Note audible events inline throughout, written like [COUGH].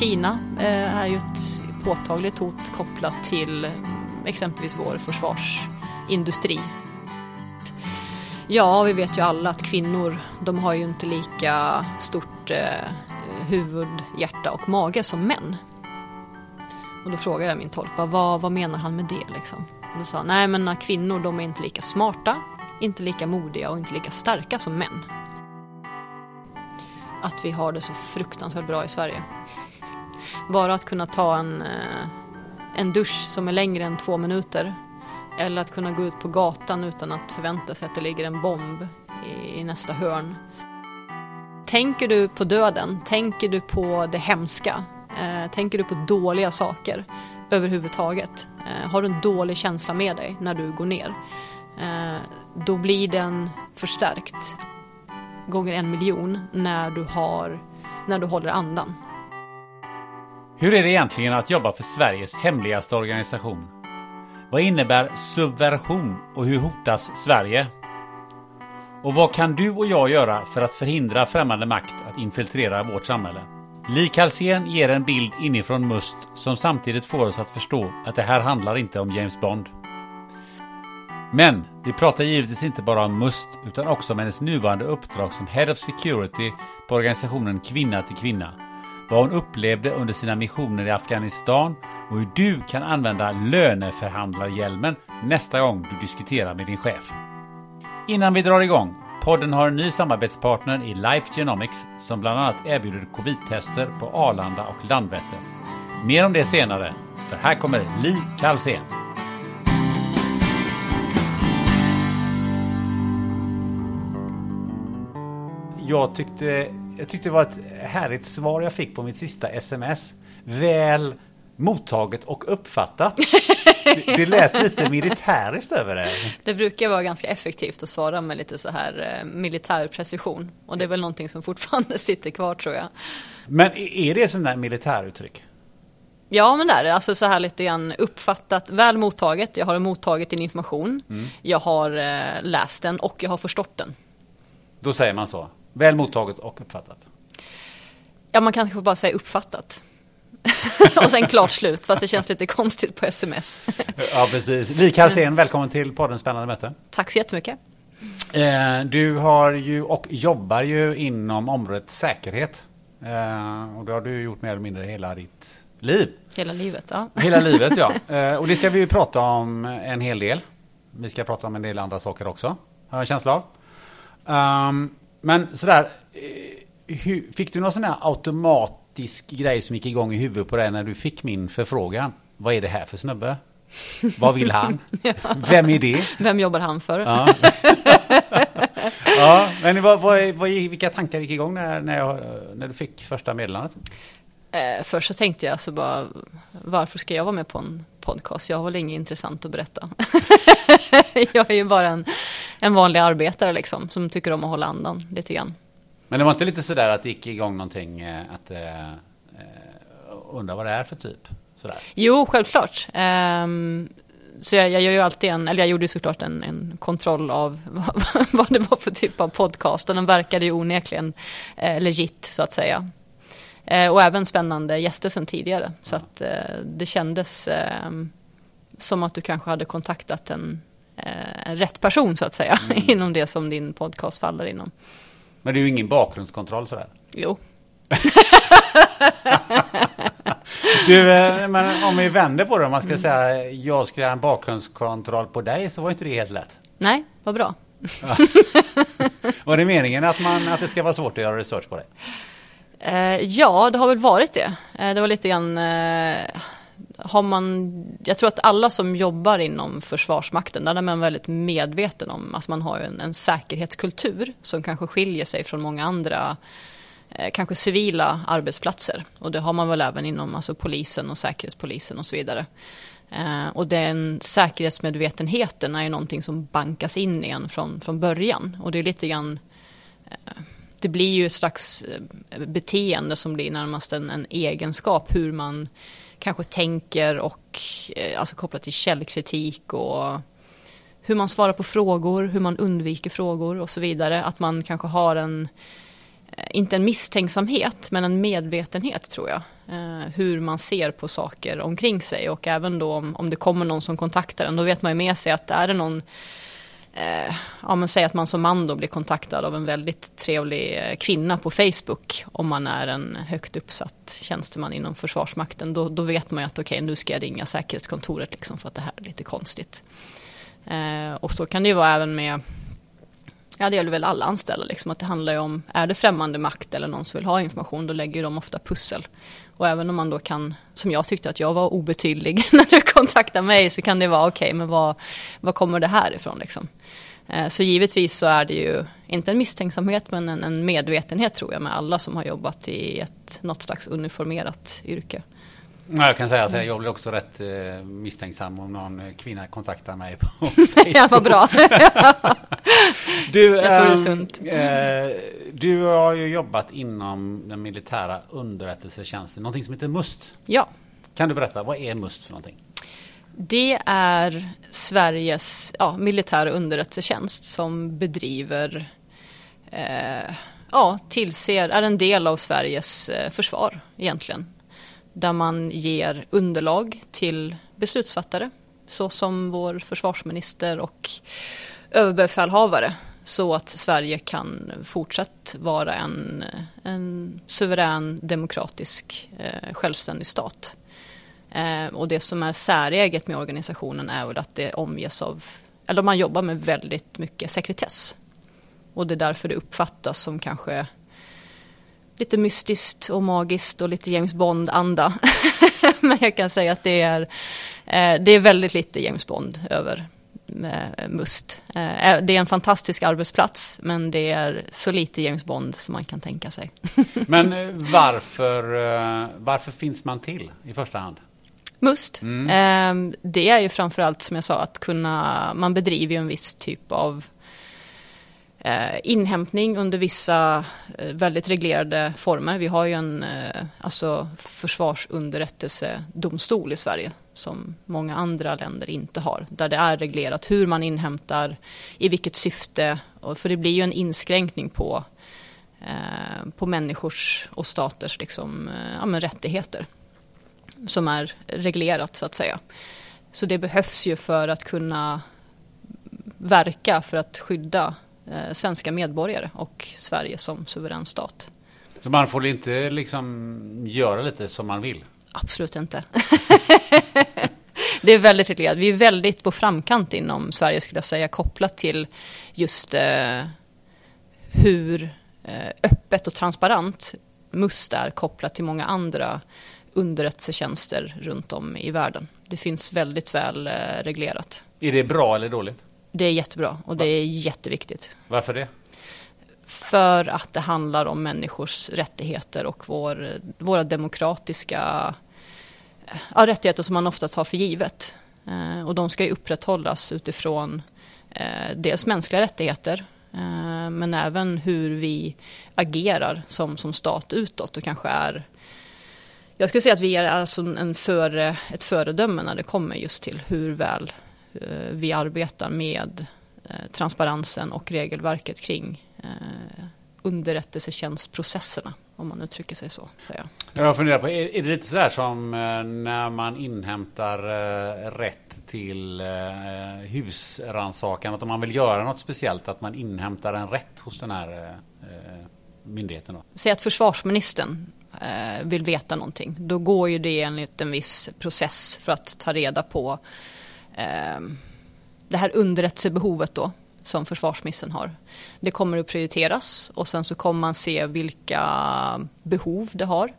Kina eh, är ju ett påtagligt hot kopplat till exempelvis vår försvarsindustri. Ja, vi vet ju alla att kvinnor, de har ju inte lika stort eh, huvud, hjärta och mage som män. Och då frågade jag min tolk, vad, vad menar han med det liksom? Och då sa han, nej men kvinnor de är inte lika smarta, inte lika modiga och inte lika starka som män. Att vi har det så fruktansvärt bra i Sverige. Bara att kunna ta en, eh, en dusch som är längre än två minuter. Eller att kunna gå ut på gatan utan att förvänta sig att det ligger en bomb i, i nästa hörn. Tänker du på döden? Tänker du på det hemska? Eh, tänker du på dåliga saker överhuvudtaget? Eh, har du en dålig känsla med dig när du går ner? Eh, då blir den förstärkt gånger en miljon när du, har, när du håller andan. Hur är det egentligen att jobba för Sveriges hemligaste organisation? Vad innebär subversion och hur hotas Sverige? Och vad kan du och jag göra för att förhindra främmande makt att infiltrera vårt samhälle? Li Kalsén ger en bild inifrån Must som samtidigt får oss att förstå att det här handlar inte om James Bond. Men vi pratar givetvis inte bara om Must utan också om hennes nuvarande uppdrag som Head of Security på organisationen Kvinna till Kvinna. Vad hon upplevde under sina missioner i Afghanistan och hur du kan använda löneförhandlarhjälmen nästa gång du diskuterar med din chef. Innan vi drar igång, podden har en ny samarbetspartner i Life Genomics som bland annat erbjuder covid-tester på Arlanda och Landvetter. Mer om det senare, för här kommer Li Kalsén. Jag tyckte, jag tyckte det var ett härligt svar jag fick på mitt sista sms. Väl mottaget och uppfattat. Det, det lät lite militäriskt över det. Det brukar vara ganska effektivt att svara med lite så här eh, militär precision. Och det är väl någonting som fortfarande [LAUGHS] sitter kvar tror jag. Men är det sån där militäruttryck? Ja men det är det. Alltså så här lite grann uppfattat, väl mottaget. Jag har mottagit din information. Jag har eh, läst den och jag har förstått den. Då säger man så. Väl mottaget och uppfattat. Ja man kanske bara säger uppfattat. [LAUGHS] och sen klart slut, fast det känns lite konstigt på sms. [LAUGHS] Ja, precis. Li Kalsén, välkommen till podden Spännande möte. Tack så jättemycket. Eh, du har ju och jobbar ju inom området säkerhet. Eh, och det har du gjort mer eller mindre hela ditt liv. Hela livet, ja. Hela livet ja. [LAUGHS] Eh, och det ska vi ju prata om en hel del. Vi ska prata om en del andra saker också. Har jag en känsla av. Um, men sådär. eh, Hur, fick du någon sån här automatisk grej som gick igång i huvudet på dig när du fick min förfrågan? Vad är det här för snubbe? Vad vill han? [LAUGHS] Vem är det? Vem jobbar han för? Ja. [LAUGHS] ja, men vad, vad, vad, vilka tankar gick igång när, när, jag, när du fick första meddelandet? Eh, först så tänkte jag så bara, varför ska jag vara med på en podcast? Jag har väl inget intressant att berätta. [LAUGHS] jag är ju bara en, en vanlig arbetare liksom, som tycker om att hålla andan lite grann. Men det var inte lite sådär att det gick igång någonting eh, att eh, eh, undra vad det är för typ? Sådär. Jo, självklart. Ehm, så jag, jag gör ju alltid en, eller jag gjorde ju såklart en, en kontroll av [LAUGHS] vad, vad det var för typ av podcast och den verkade ju onekligen eh, legit så att säga. Eh, och även spännande gäster sedan tidigare. Så att eh, det kändes eh, som att du kanske hade kontaktat en, eh, en rätt person så att säga. Mm. [LAUGHS] inom det som din podcast faller inom. Men det är ju ingen bakgrundskontroll sådär. Jo. [LAUGHS] Du, men om vi vänder på det, om man ska säga jag ska göra en bakgrundskontroll på dig så var inte det helt lätt. Nej, vad bra. [LAUGHS] Var det meningen att, man, att det ska vara svårt att göra research på dig? Eh, ja, det har väl varit det. Eh, det var lite grann, eh, har man, jag tror att alla som jobbar inom Försvarsmakten, där är man väldigt medveten om, alltså man har en, en säkerhetskultur som kanske skiljer sig från många andra eh, kanske civila arbetsplatser. Och det har man väl även inom alltså, polisen och säkerhetspolisen och så vidare. Eh, och den säkerhetsmedvetenheten är ju någonting som bankas in igen från, från början. Och det är lite grann eh, det blir ju ett slags eh, beteende som blir närmast en, en egenskap hur man kanske tänker och eh, alltså kopplat till källkritik och hur man svarar på frågor, hur man undviker frågor och så vidare. Att man kanske har en, eh, inte en misstänksamhet, men en medvetenhet tror jag. Hur man ser på saker omkring sig och även då om, om det kommer någon som kontaktar en, då vet man ju med sig att är det någon eh, ja men säg att man som man då blir kontaktad av en väldigt trevlig eh, kvinna på Facebook om man är en högt uppsatt tjänsteman inom Försvarsmakten då, då vet man ju att okej okay, nu ska jag ringa säkerhetskontoret liksom för att det här är lite konstigt. Eh, och så kan det ju vara även med Ja det gäller väl alla anställda liksom att det handlar ju om är det främmande makt eller någon som vill ha information då lägger de ofta pussel. Och även om man då kan, som jag tyckte att jag var obetydlig [LAUGHS] när du kontaktade mig så kan det vara okej okay, men vad, vad kommer det här ifrån liksom. Eh, så givetvis så är det ju inte en misstänksamhet men en, en medvetenhet tror jag med alla som har jobbat i ett, något slags uniformerat yrke. Jag kan säga att jag blir också rätt eh, misstänksam om någon kvinna kontaktar mig på [LAUGHS] Facebook. vad bra. [LAUGHS] du, jag tror det är ehm, sunt. Eh, du har ju jobbat inom den militära underrättelsetjänsten, någonting som heter MUST. Ja. Kan du berätta, vad är MUST för någonting? Det är Sveriges ja, militära underrättelsetjänst som bedriver, eh, ja, tillser, är en del av Sveriges eh, försvar egentligen. Där man ger underlag till beslutsfattare, såsom vår försvarsminister och överbefälhavare. Så att Sverige kan fortsatt vara en, en suverän, demokratisk, eh, självständig stat. Eh, och det som är säreget med organisationen är väl att det omges av, eller man jobbar med väldigt mycket sekretess. Och det är därför det uppfattas som kanske lite mystiskt och magiskt och lite James Bond-anda. [LAUGHS] Men jag kan säga att det är, eh, det är väldigt lite James Bond över eh, Must. Eh, det är en fantastisk arbetsplats men det är så lite James Bond som man kan tänka sig. [LAUGHS] Men varför, varför finns man till i första hand? Must. Mm. Det är ju framförallt som jag sa att kunna, man bedriver ju en viss typ av Eh, inhämtning under vissa eh, väldigt reglerade former. Vi har ju en eh, alltså försvarsunderrättelsedomstol i Sverige som många andra länder inte har. Där det är reglerat hur man inhämtar, i vilket syfte. För det blir ju en inskränkning på, på människors och staters liksom, ja, men rättigheter som är reglerat så att säga. Så det behövs ju för att kunna verka för att skydda svenska medborgare och Sverige som suverän stat. Så man får inte liksom göra lite som man vill? Absolut inte. [LAUGHS] det är väldigt reglerat. Vi är väldigt på framkant inom Sverige skulle jag säga kopplat till just eh, hur eh, öppet och transparent MUST är kopplat till många andra underrättelsetjänster runt om i världen. Det finns väldigt väl eh, reglerat. Är det bra eller dåligt? Det är jättebra och det är jätteviktigt. Varför det? För att det handlar om människors rättigheter och vår, våra demokratiska ja, rättigheter som man ofta tar för givet. Eh, och de ska ju upprätthållas utifrån eh, dels mänskliga rättigheter eh, men även hur vi agerar som, som stat utåt och kanske är jag skulle säga att vi är alltså en före, ett föredöme när det kommer just till hur väl eh, vi arbetar med eh, transparensen och regelverket kring eh, underrättelsetjänstprocesserna, om man uttrycker sig så. Jag funderar på, är, det lite så här som när man inhämtar rätt till husrannsakan, att om man vill göra något speciellt, att man inhämtar en rätt hos den här myndigheten? Då? Säg att försvarsministern vill veta någonting. Då går ju det enligt en viss process för att ta reda på eh, det här underrättelsebehovet då som försvarsmissen har. Det kommer att prioriteras och sen så kommer man se vilka behov det har.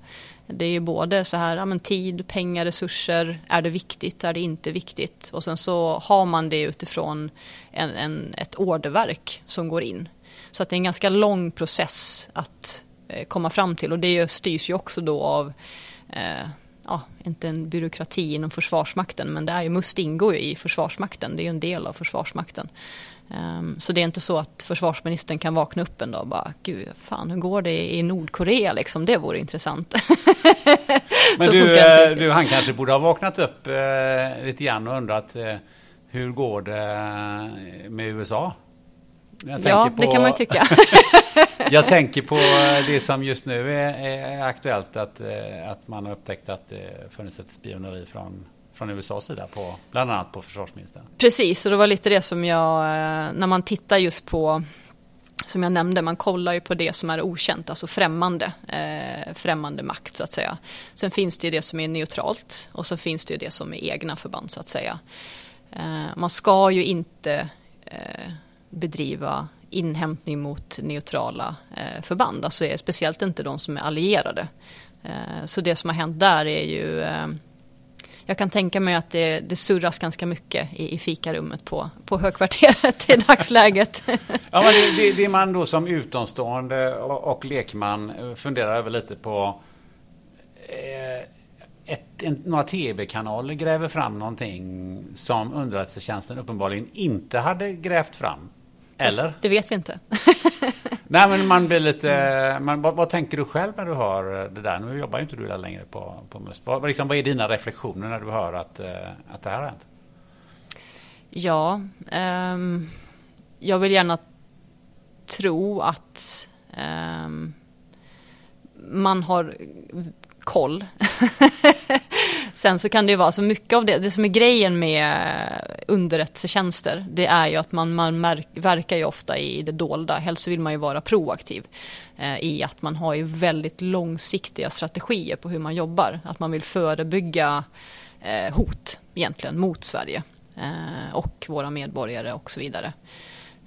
Det är ju både så här, ja, men tid, pengar, resurser. Är det viktigt? Är det inte viktigt? Och sen så har man det utifrån en, en, ett orderverk som går in. Så att det är en ganska lång process att eh, komma fram till och det styrs ju också då av eh, ja, inte en byråkrati inom Försvarsmakten, men det är ju, MUST ingår ju i Försvarsmakten, det är ju en del av Försvarsmakten. Um, så det är inte så att försvarsministern kan vakna upp en dag och bara, gud, fan hur går det i Nordkorea liksom, det vore intressant. [LAUGHS] men du, eh, du, han kanske borde ha vaknat upp eh, lite grann och undrat, eh, hur går det med USA? ja, på... det kan man ju tycka. [LAUGHS] Jag tänker på eh, det som just nu är, är aktuellt, att, eh, att man har upptäckt att det funnits ett spioneri från från USAs sida på bland annat på försvarsministern. Precis, och det var lite det som jag, eh, när man tittar just på som jag nämnde, man kollar ju på det som är okänt, alltså främmande, eh, främmande makt så att säga. Sen finns det ju det som är neutralt och så finns det ju det som är egna förband så att säga. Eh, man ska ju inte eh, bedriva inhämtning mot neutrala eh, förband, alltså eh, speciellt inte de som är allierade. Eh, så det som har hänt där är ju eh, jag kan tänka mig att det, det surras ganska mycket i, i fikarummet på, på högkvarteret i dagsläget. [LAUGHS] ja, men det, det, det man då som utomstående och, och lekman eh, funderar över lite på eh, ett, en, några tv-kanaler gräver fram någonting som underrättelsetjänsten uppenbarligen inte hade grävt fram. Eller? det vet vi inte. [LAUGHS] Nej men man blir lite, man, vad, vad, tänker du själv när du hör det där? Nu jobbar ju inte du där längre på, på MUST. Vad, liksom, vad är dina reflektioner när du hör att, eh, att det här har hänt? Ja, um, jag vill gärna tro att um, man har koll. [LAUGHS] Sen så kan det ju vara så mycket av det, det som är grejen med eh, underrättelsetjänster, det är ju att man, man märk, verkar ju ofta i det dolda. Helst vill man ju vara proaktiv eh, i att man har ju väldigt långsiktiga strategier på hur man jobbar. Att man vill förebygga eh, hot egentligen mot Sverige eh, och våra medborgare och så vidare.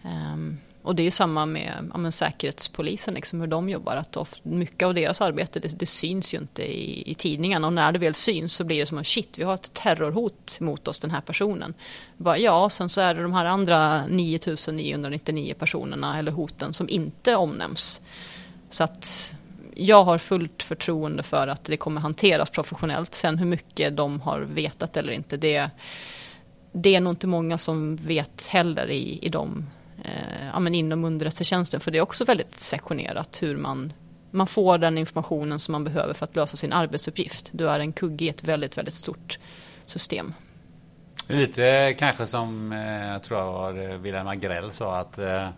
Ehm, och det är ju samma med ja, men Säkerhetspolisen, liksom, hur de jobbar. Att of, mycket av deras arbete det, det syns ju inte i, i, tidningarna och när det väl syns så blir det som att shit, vi har ett terrorhot mot oss den här personen. Bara, ja, sen så är det de här andra 9999 personerna eller hoten som inte omnämns. Så att jag har fullt förtroende för att det kommer hanteras professionellt. Sen hur mycket de har vetat eller inte, det, det är nog inte många som vet heller i, i de ja, men inom underrättelsetjänsten. För det är också väldigt sektionerat hur man, man får den informationen som man behöver för att lösa sin arbetsuppgift. Du är en kugge i ett väldigt, väldigt stort system. Lite kanske som eh, jag tror jag var Wilhelm Agrell sa att eh,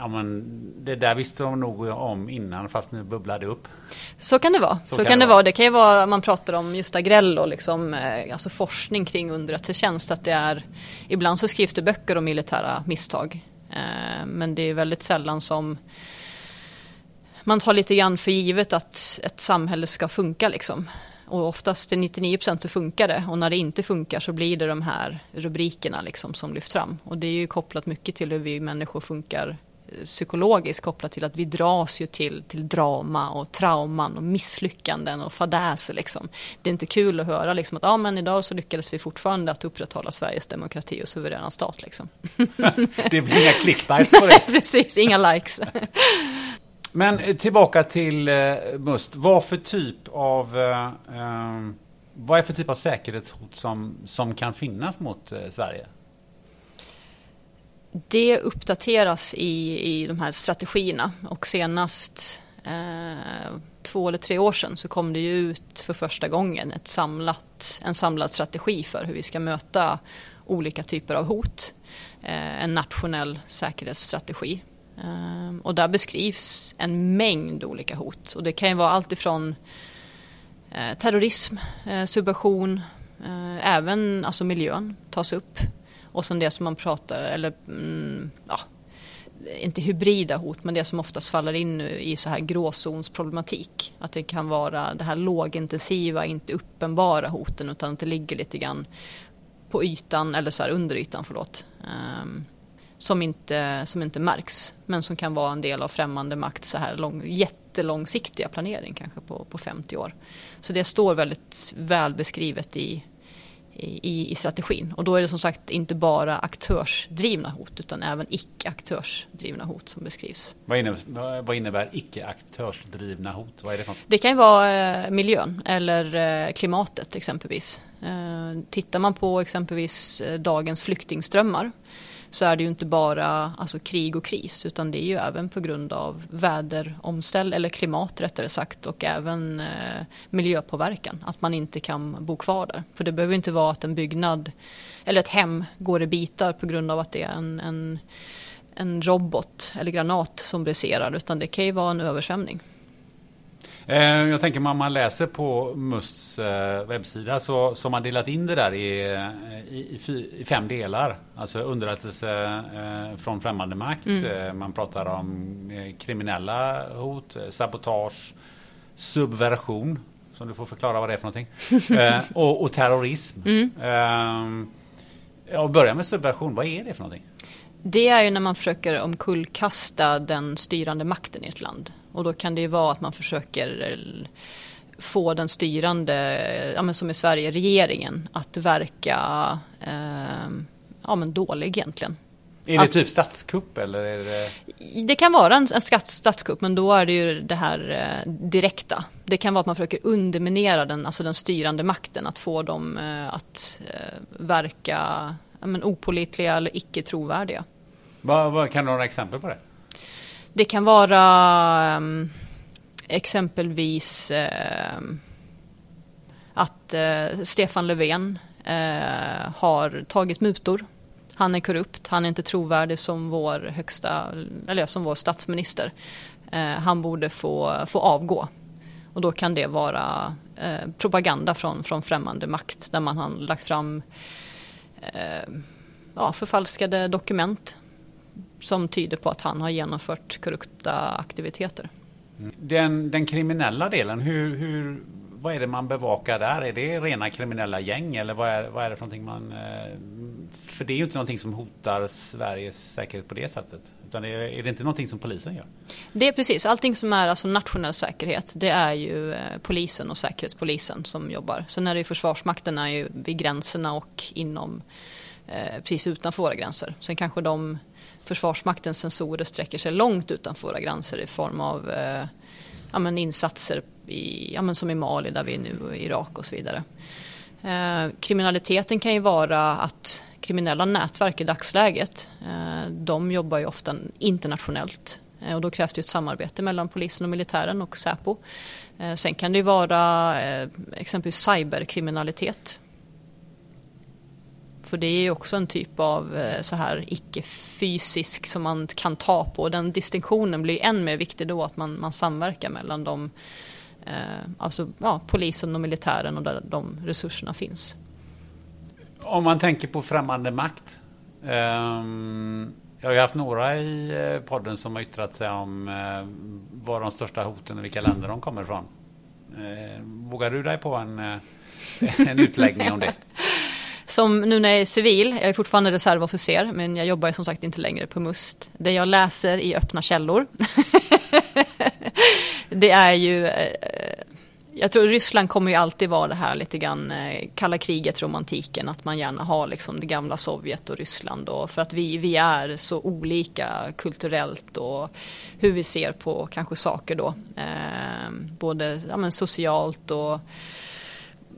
Ja, men det där visste de nog om innan fast nu bubblar det upp. Så kan det vara. Så, så kan, det vara. vara. Det kan ju vara, man pratar om just Agrell och liksom, eh, alltså forskning kring underrättelsetjänst. Att det är, ibland så skrivs det böcker om militära misstag. Eh, men det är väldigt sällan som man tar lite grann för givet att ett samhälle ska funka liksom. Och oftast till 99% så funkar det och när det inte funkar så blir det de här rubrikerna liksom som lyfts fram. Och det är ju kopplat mycket till hur vi människor funkar psykologiskt kopplat till att vi dras ju till, till drama och trauman och misslyckanden och fadäser liksom. Det är inte kul att höra liksom att ja men idag så lyckades vi fortfarande att upprätthålla Sveriges demokrati och suveräna stat liksom. [LAUGHS] det blir inga clickbites på det. [LAUGHS] Precis, inga likes. [LAUGHS] men eh, tillbaka till uh, MUST. Vad för typ av uh, um, vad är för typ av säkerhetshot som, som kan finnas mot uh, Sverige? Det uppdateras i, i de här strategierna och senast eh, två eller tre år sedan så kom det ju ut för första gången ett samlat, en samlad strategi för hur vi ska möta olika typer av hot. Eh, en nationell säkerhetsstrategi. Eh, och där beskrivs en mängd olika hot. Och det kan ju vara allt ifrån eh, terrorism, eh, subversion, eh, även alltså miljön tas upp. Och sen det som man pratar, eller mm, ja, inte hybrida hot, men det som oftast faller in i så här gråzonsproblematik. Att det kan vara det här lågintensiva, inte uppenbara hoten utan att det ligger lite grann på ytan, eller så här under ytan, förlåt. Um, som, inte, som inte märks, men som kan vara en del av främmande makt så här lång, jättelångsiktiga planering, kanske på, på 50 år. Så det står väldigt väl beskrivet i, i, i strategin. Och då är det som sagt inte bara aktörsdrivna hot utan även icke-aktörsdrivna hot som beskrivs. Vad innebär, vad innebär icke-aktörsdrivna hot? Vad är det för Det kan ju vara eh, miljön eller eh, klimatet exempelvis. Eh, tittar man på exempelvis dagens flyktingströmmar så är det ju inte bara alltså, krig och kris utan det är ju även på grund av väderomställ eller klimat rättare sagt och även eh, miljöpåverkan. Att man inte kan bo kvar där. För det behöver inte vara att en byggnad eller ett hem går i bitar på grund av att det är en, en, en robot eller granat som briserar utan det kan ju vara en översvämning. Eh, jag tänker om man läser på Musts eh, webbsida så, så har man delat in det där i, i, i fem delar. Alltså underrättelse eh, från främmande makt. Mm. Man pratar om kriminella hot, sabotage, subversion. Som du får förklara vad det är för någonting. [LAUGHS] och, och terrorism. Mm. Ehm, jag börjar med subversion. Vad är det för någonting? Det är ju när man försöker omkullkasta den styrande makten i ett land. Och då kan det ju vara att man försöker eh, få den styrande, ja men som i Sverige, regeringen att verka eh, ja, men dålig egentligen. Är det att, typ statskupp eller? Är det... det kan vara en, en statskupp men då är det ju det här eh, direkta. Det kan vara att man försöker underminera den, alltså den styrande makten, att få dem eh, att eh, verka ja, men opolitliga eller icke trovärdiga. Vad, vad, kan du ha några exempel på det? Det kan vara um, exempelvis uh, att uh, Stefan Löfven uh, har tagit mutor. Han är korrupt, han är inte trovärdig som vår högsta, eller som vår statsminister. Eh, han borde få, få avgå. Och då kan det vara propaganda från, från främmande makt där man har lagt fram ja, förfalskade dokument som tyder på att han har genomfört korrupta aktiviteter. Den, den kriminella delen, hur, hur, vad är det man bevakar där? Är det rena kriminella gäng eller vad är, vad är det för någonting man... Eh, för det är ju inte någonting som hotar Sveriges säkerhet på det sättet. Utan är, det inte någonting som polisen gör? Det är precis, allting som är alltså nationell säkerhet det är ju eh, polisen och säkerhetspolisen som jobbar. Sen är det ju Försvarsmakten är ju vid gränserna och inom eh, precis utanför våra gränser. Sen kanske de Försvarsmaktens sensorer sträcker sig långt utanför våra gränser i form av eh, ja, men insatser i, ja, men som i Mali där vi är nu och Irak och så vidare. Eh, kriminaliteten kan ju vara att kriminella nätverk i dagsläget eh, de jobbar ju ofta internationellt eh, och då krävs det ett samarbete mellan polisen och militären och Säpo. Eh, sen kan det ju vara eh, exempelvis cyberkriminalitet för det är ju också en typ av eh, så här icke-fysisk som man kan ta på. Den distinktionen blir än mer viktig då att man, man samverkar mellan de, eh, alltså ja, polisen och militären och där de resurserna finns. Om man tänker på främmande makt. Um, jag har ju haft några i eh, podden som har yttrat sig om uh, vad de största hoten och vilka länder de kommer ifrån. Uh, vågar du dig på en, uh, [LAUGHS] en utläggning om det? [LAUGHS] Som nu när jag är civil, jag är fortfarande reservofficer men jag jobbar som sagt inte längre på MUST. Det jag läser i öppna källor [LAUGHS] det är ju eh, jag tror Ryssland kommer ju alltid vara det här lite grann eh, kalla kriget romantiken att man gärna har liksom det gamla Sovjet och Ryssland och för att vi, vi är så olika kulturellt och hur vi ser på kanske saker då. Eh, både ja, men socialt och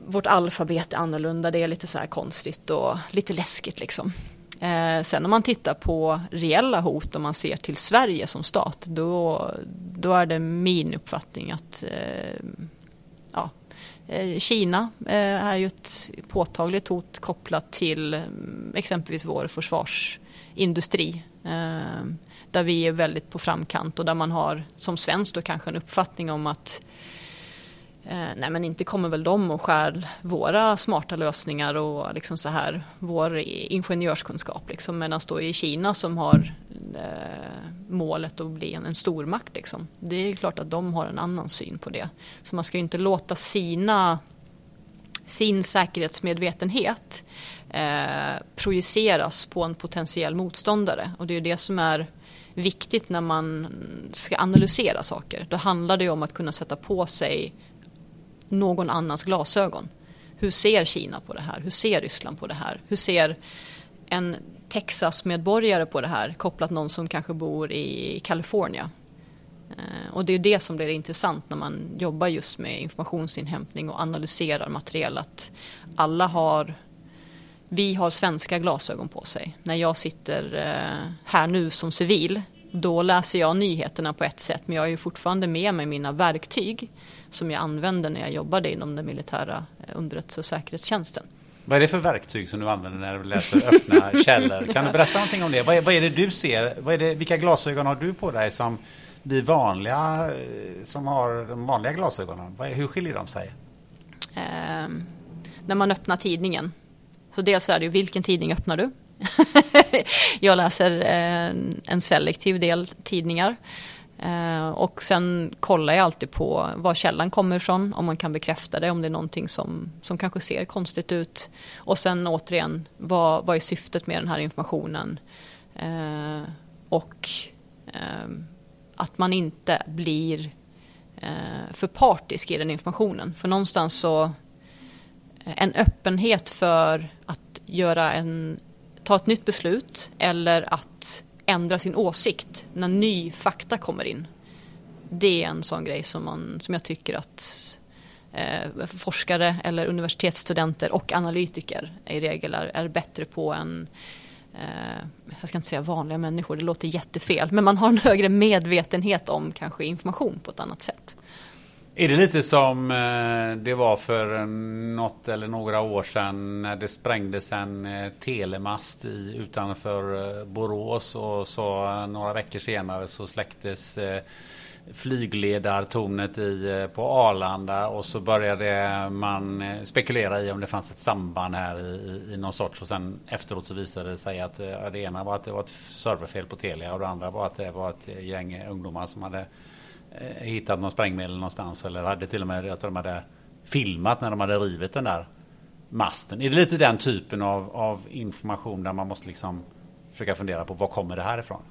vårt alfabet är annorlunda, det är lite så här konstigt och lite läskigt liksom. Eh, sen om man tittar på reella hot om man ser till Sverige som stat, då, då är det min uppfattning att eh, ja, Eh, Kina eh, är ju ett påtagligt hot kopplat till mm, exempelvis vår försvarsindustri. Eh, där vi är väldigt på framkant och där man har som svensk då kanske en uppfattning om att Eh, Eh, nej men inte kommer väl de och skär våra smarta lösningar och liksom så här vår ingenjörskunskap liksom. Medan då i Kina som har eh, målet att bli en, en stormakt liksom. Det är klart att de har en annan syn på det. Så man ska ju inte låta sina sin säkerhetsmedvetenhet eh, projiceras på en potentiell motståndare. Och det är det som är viktigt när man ska analysera saker. Då handlar det om att kunna sätta på sig någon annans glasögon. Hur ser Kina på det här? Hur ser Ryssland på det här? Hur ser en Texas-medborgare på det här kopplat någon som kanske bor i Kalifornien? Eh, och det är det som blir intressant när man jobbar just med informationsinhämtning och analyserar material. Att alla har, vi har svenska glasögon på sig. När jag sitter eh, här nu som civil, då läser jag nyheterna på ett sätt men jag har ju fortfarande med mig mina verktyg som jag använde när jag jobbade inom den militära eh, underrättelse och säkerhetstjänsten. Vad är det för verktyg som du använder när du läser öppna [LAUGHS] källor? Kan du berätta någonting om det? Vad är, vad är det du ser? Vad är det, vilka glasögon har du på dig som vi vanliga eh, som har de vanliga glasögonen? Hur skiljer de sig? Eh, när man öppnar tidningen. Så dels är det ju vilken tidning öppnar du? [LAUGHS] jag läser eh, en selektiv del tidningar. Eh, och sen kollar jag alltid på var källan kommer ifrån, om man kan bekräfta det, om det är någonting som, som kanske ser konstigt ut. Och sen återigen, vad, vad är syftet med den här informationen? Eh, och eh, att man inte blir eh, för partisk i den informationen. För någonstans så, en öppenhet för att göra en, ta ett nytt beslut eller att ändra sin åsikt när ny fakta kommer in. Det är en sån grej som, man, som jag tycker att eh, forskare eller universitetsstudenter och analytiker i regel är, är bättre på än eh, jag ska inte säga vanliga människor, det låter jättefel, men man har en högre medvetenhet om kanske information på ett annat sätt. Är det lite som eh, det var för något eller några år sedan när det sprängdes en eh, telemast i, utanför eh, Borås och så några veckor senare så släcktes flygledartornet i, på Arlanda och så började man spekulera i om det fanns ett samband här i, i, i någon sorts och sen efteråt så visade det sig att det ena var att det var ett serverfel på Telia och det andra var att det var ett gäng ungdomar som hade Eh, hittat någon sprängmedel någonstans eller hade till och med att de hade filmat när de hade rivit den där masten. Är det lite den typen av, av information där man måste liksom försöka fundera på var kommer det här ifrån?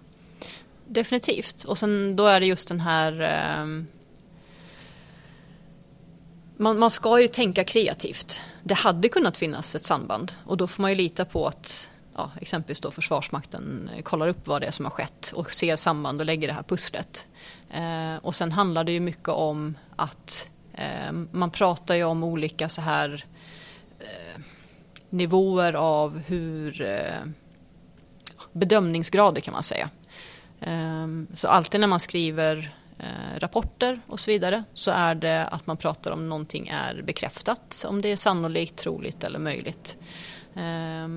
Definitivt. Och sen då är det just den här eh, man, man ska ju tänka kreativt. Det hade kunnat finnas ett samband och då får man ju lita på att ja, exempelvis då Försvarsmakten eh, kollar upp vad det är som har skett och ser samband och lägger det här pusslet. Eh, och sen handlar det ju mycket om att eh, man pratar ju om olika så här eh, nivåer av hur eh, bedömningsgrader kan man säga. Eh, så alltid när man skriver eh, rapporter och så vidare så är det att man pratar om någonting är bekräftat, om det är sannolikt, troligt eller möjligt. Eh,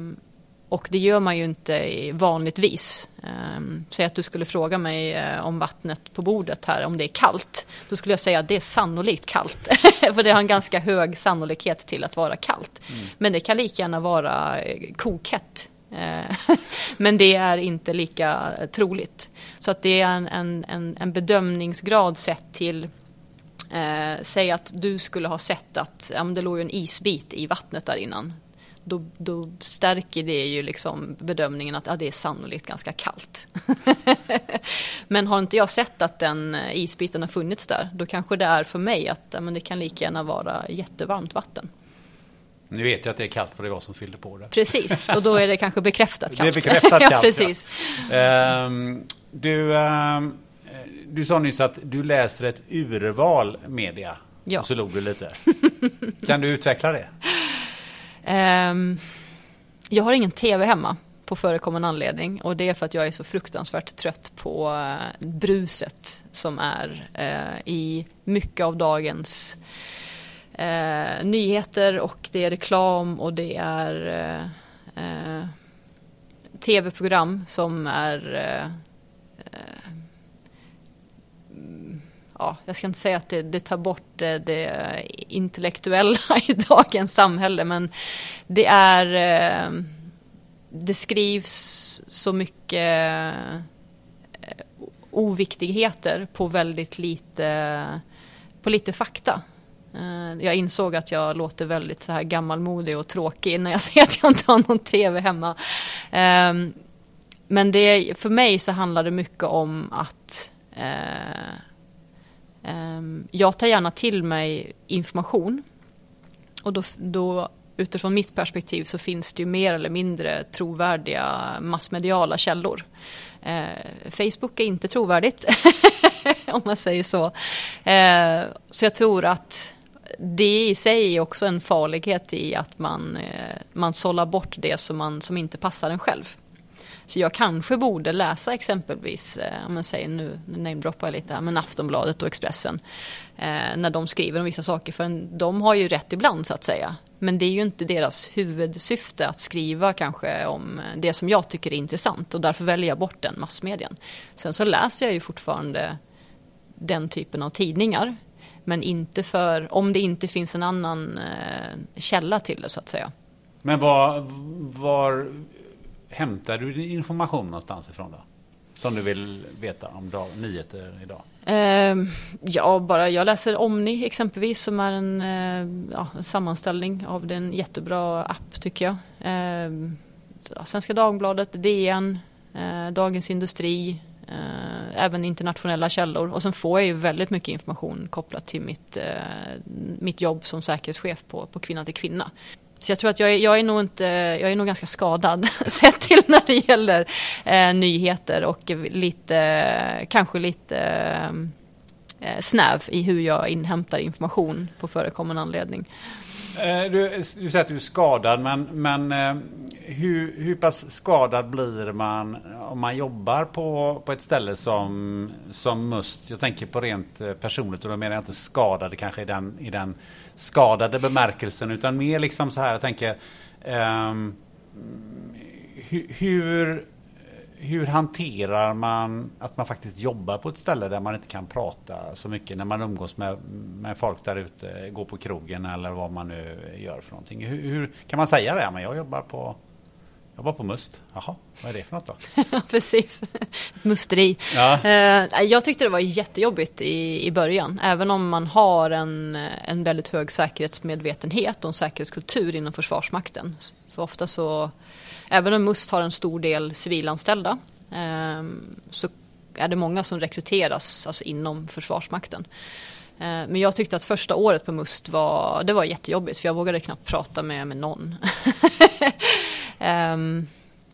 och det gör man ju inte vanligtvis. Um, säg att du skulle fråga mig uh, om vattnet på bordet här, om det är kallt. Då skulle jag säga att det är sannolikt kallt. [LAUGHS] För det har en ganska hög sannolikhet till att vara kallt. Mm. Men det kan lika gärna vara uh, kokhett. Uh, [LAUGHS] men det är inte lika troligt. Så att det är en, en, en bedömningsgrad sett till Eh, säg att du skulle ha sett att ja, det låg en isbit i vattnet där innan då, då stärker det ju liksom bedömningen att ja, det är sannolikt ganska kallt. [LAUGHS] men har inte jag sett att den eh, isbiten har funnits där, då kanske det är för mig att ja, men det kan lika gärna vara jättevarmt vatten. Nu vet jag att det är kallt för det var som fyllde på det. Precis, och då är det kanske bekräftat kallt. Det är bekräftat [LAUGHS] kallt, ja, precis. Ja. Um, du, um, du sa nyss att du läser ett urval media. Ja. Och så log du lite. [LAUGHS] kan du utveckla det? Um, jag har ingen tv hemma på förekommande anledning och det är för att jag är så fruktansvärt trött på eh, bruset som är uh, i mycket av dagens eh, nyheter och det är reklam och det är eh, eh tv-program som är eh, eh, ja, jag ska inte säga att det, det tar bort det, det, intellektuella [LAUGHS] i dagens samhälle men det är eh, det skrivs så mycket eh, oviktigheter på väldigt lite, på lite fakta. Eh, jag insåg att jag låter väldigt så här gammalmodig och tråkig när jag [LAUGHS] säger att jag inte har någon tv hemma. Ehm, men det, för mig så handlar det mycket om att Ehm, jag tar gärna till mig information. Och då, då utifrån mitt perspektiv så finns det ju mer eller mindre trovärdiga massmediala källor. Eh, Facebook är inte trovärdigt, [LAUGHS] om man säger så. Eh, så jag tror att det i sig är också en farlighet i att man, eh, man sållar bort det som, man, som inte passar en själv. Så jag kanske borde läsa exempelvis, eh, om man säger nu, nu namedroppar jag lite här, men Aftonbladet och Expressen. Eh, när de skriver om vissa saker, för de har ju rätt ibland så att säga. Men det är ju inte deras huvudsyfte att skriva kanske om det som jag tycker är intressant och därför väljer jag bort den massmedien. Sen så läser jag ju fortfarande den typen av tidningar. Men inte för, om det inte finns en annan eh, källa till det så att säga. Men var, var hämtar du din information någonstans ifrån då? Som du vill veta om dag, nyheter idag? Eh, ja, bara jag läser Omni exempelvis som är en, eh, ja, en sammanställning av den jättebra app tycker jag. Eh, Svenska Dagbladet, DN, eh, Dagens Industri, eh, även internationella källor. Och sen får jag ju väldigt mycket information kopplat till mitt, eh, mitt jobb som säkerhetschef på, på Kvinna till Kvinna. Så jag tror att jag är, jag är nog inte, jag är nog ganska skadad [LAUGHS] sett till när det gäller eh, nyheter och lite, kanske lite eh, snäv i hur jag inhämtar information på förekommande anledning. Eh, du, du säger att du är skadad, men, men eh, hur, hur pass skadad blir man om man jobbar på, på ett ställe som, som Must? Jag tänker på rent eh, personligt och då menar jag inte skadade kanske i den, i den skadade bemärkelsen utan mer liksom så här, jag tänker um, hur, hur hanterar man att man faktiskt jobbar på ett ställe där man inte kan prata så mycket när man umgås med, med folk där ute, går på krogen eller vad man nu gör för någonting. Hur, hur kan man säga det? Men jag jobbar på jag var på Must. Jaha, vad är det för något då? [LAUGHS] Precis, musteri. Ja. Eh, jag tyckte det var jättejobbigt i, i början. Även om man har en, en väldigt hög säkerhetsmedvetenhet och en säkerhetskultur inom Försvarsmakten. För ofta så även om Must har en stor del civilanställda ehm, så är det många som rekryteras alltså inom Försvarsmakten. Ehm, men jag tyckte att första året på Must var, det var jättejobbigt för jag vågade knappt prata med, med någon. [LAUGHS] Um,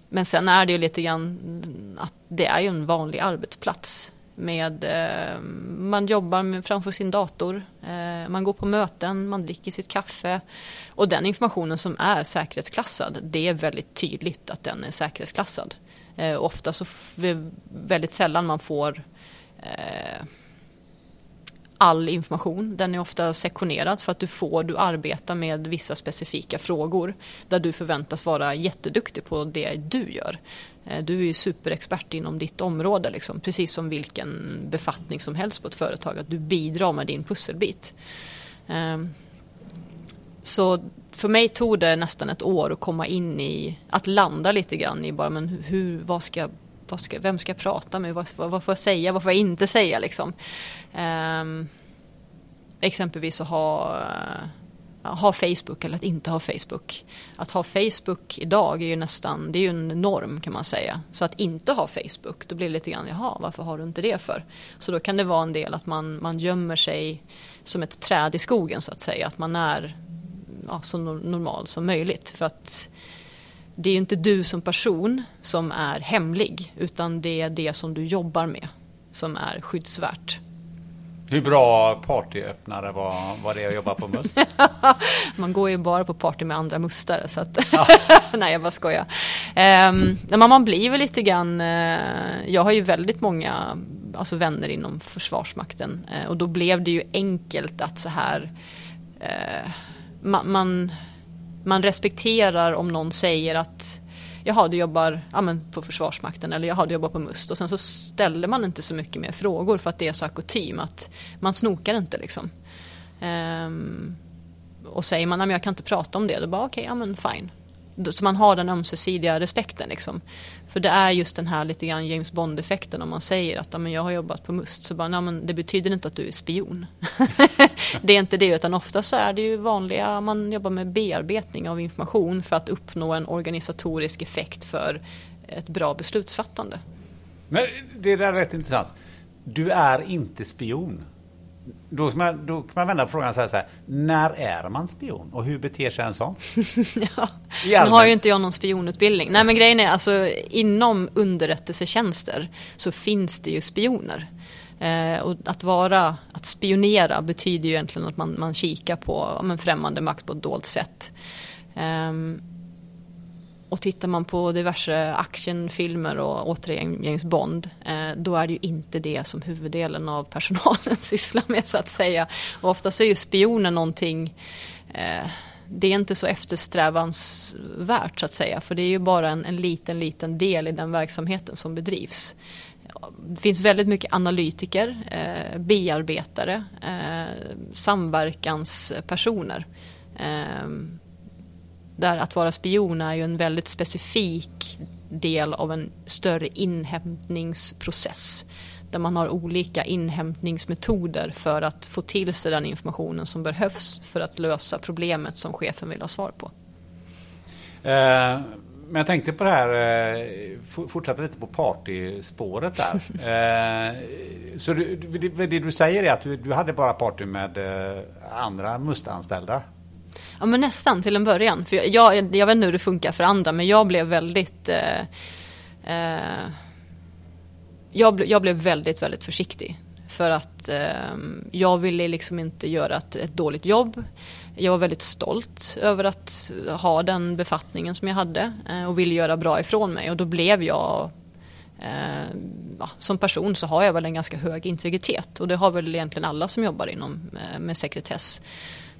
men sen är det ju lite grann att det är ju en vanlig arbetsplats med, eh, man jobbar med, framför sin dator, eh, man går på möten, man dricker sitt kaffe. Och den informationen som är säkerhetsklassad, det är väldigt tydligt att den är säkerhetsklassad. Eh, ofta så, väldigt sällan man får eh, all information. Den är ofta sektionerad för att du får, du arbetar med vissa specifika frågor där du förväntas vara jätteduktig på det du gör. Eh, du är ju superexpert inom ditt område, liksom, precis som vilken befattning som helst på ett företag. Att du bidrar med din pusselbit. Ehm, så för mig tog det nästan ett år att komma in i, att landa lite grann i bara, men hur, vad ska, ska, vem ska jag prata med, vad, vad får jag säga, vad får jag inte säga liksom. Um, exempelvis att ha eh, ha Facebook eller att inte ha Facebook. Att ha Facebook idag är ju nästan, det är ju en norm kan man säga. Så att inte ha Facebook, då blir det lite grann, jaha, varför har du inte det för? Så då kan det vara en del att man, man gömmer sig som ett träd i skogen så att säga. Att man är ja, så normal som möjligt. För att det är ju inte du som person som är hemlig, utan det är det som du jobbar med som är skyddsvärt. Hur bra partyöppnare var, var det att jobba på Must? [LAUGHS] man går ju bara på party med andra mustare så att ja. [LAUGHS] nej jag bara skojar. Um, men man blir väl lite grann, uh, jag har ju väldigt många alltså vänner inom Försvarsmakten uh, och då blev det ju enkelt att så här eh, man, man, man respekterar om någon säger att jaha du jobbar ja, men på Försvarsmakten eller jaha du jobbar på MUST och sen så ställer man inte så mycket mer frågor för att det är så akutim att man snokar inte liksom. Ehm, och säger man att jag kan inte prata om det, då bara okej, okay, ja men fine. Så man har den ömsesidiga respekten liksom. För det är just den här lite grann James Bond-effekten om man säger att men jag har jobbat på MUST. Så bara, nej, men det betyder inte att du är spion. [LAUGHS] det är inte det utan ofta så är det ju vanliga, man jobbar med bearbetning av information för att uppnå en organisatorisk effekt för ett bra beslutsfattande. Men det där är rätt intressant. Du är inte spion. Då kan, man, då kan man vända på frågan och säga så här. När är man spion och hur beter sig en sån? [LAUGHS] ja, nu har ju inte jag någon spionutbildning. Nej men grejen är alltså inom underrättelsetjänster så finns det ju spioner. Eh, och att vara, att spionera betyder ju egentligen att man, man kikar på ja, främmande makt på ett dolt sätt. Um, och tittar man på diverse actionfilmer och återigen James Bond, eh, då är det ju inte det som huvuddelen av personalen [LAUGHS] sysslar med så att säga. Och oftast är ju spioner någonting, eh, det är inte så eftersträvansvärt så att säga, för det är ju bara en, en liten, liten del i den verksamheten som bedrivs. Det finns väldigt mycket analytiker, eh, bearbetare, eh, samverkanspersoner. Ehm, där att vara spion är ju en väldigt specifik del av en större inhämtningsprocess. Där man har olika inhämtningsmetoder för att få till sig den informationen som behövs för att lösa problemet som chefen vill ha svar på. Eh, men jag tänkte på det här, eh, fortsätta lite på partyspåret där. [LAUGHS] eh, så du, det, det, du säger är att du, du hade bara party med eh, andra mustanställda? Ja men nästan till en början. För jag, jag, jag vet inte hur det funkar för andra men jag blev väldigt eh, eh, jag, jag, blev väldigt, väldigt försiktig. För att eh, jag ville liksom inte göra ett, ett, dåligt jobb. Jag var väldigt stolt över att ha den befattningen som jag hade eh, och ville göra bra ifrån mig och då blev jag eh, ja, som person så har jag väl en ganska hög integritet och det har väl egentligen alla som jobbar inom eh, med sekretess.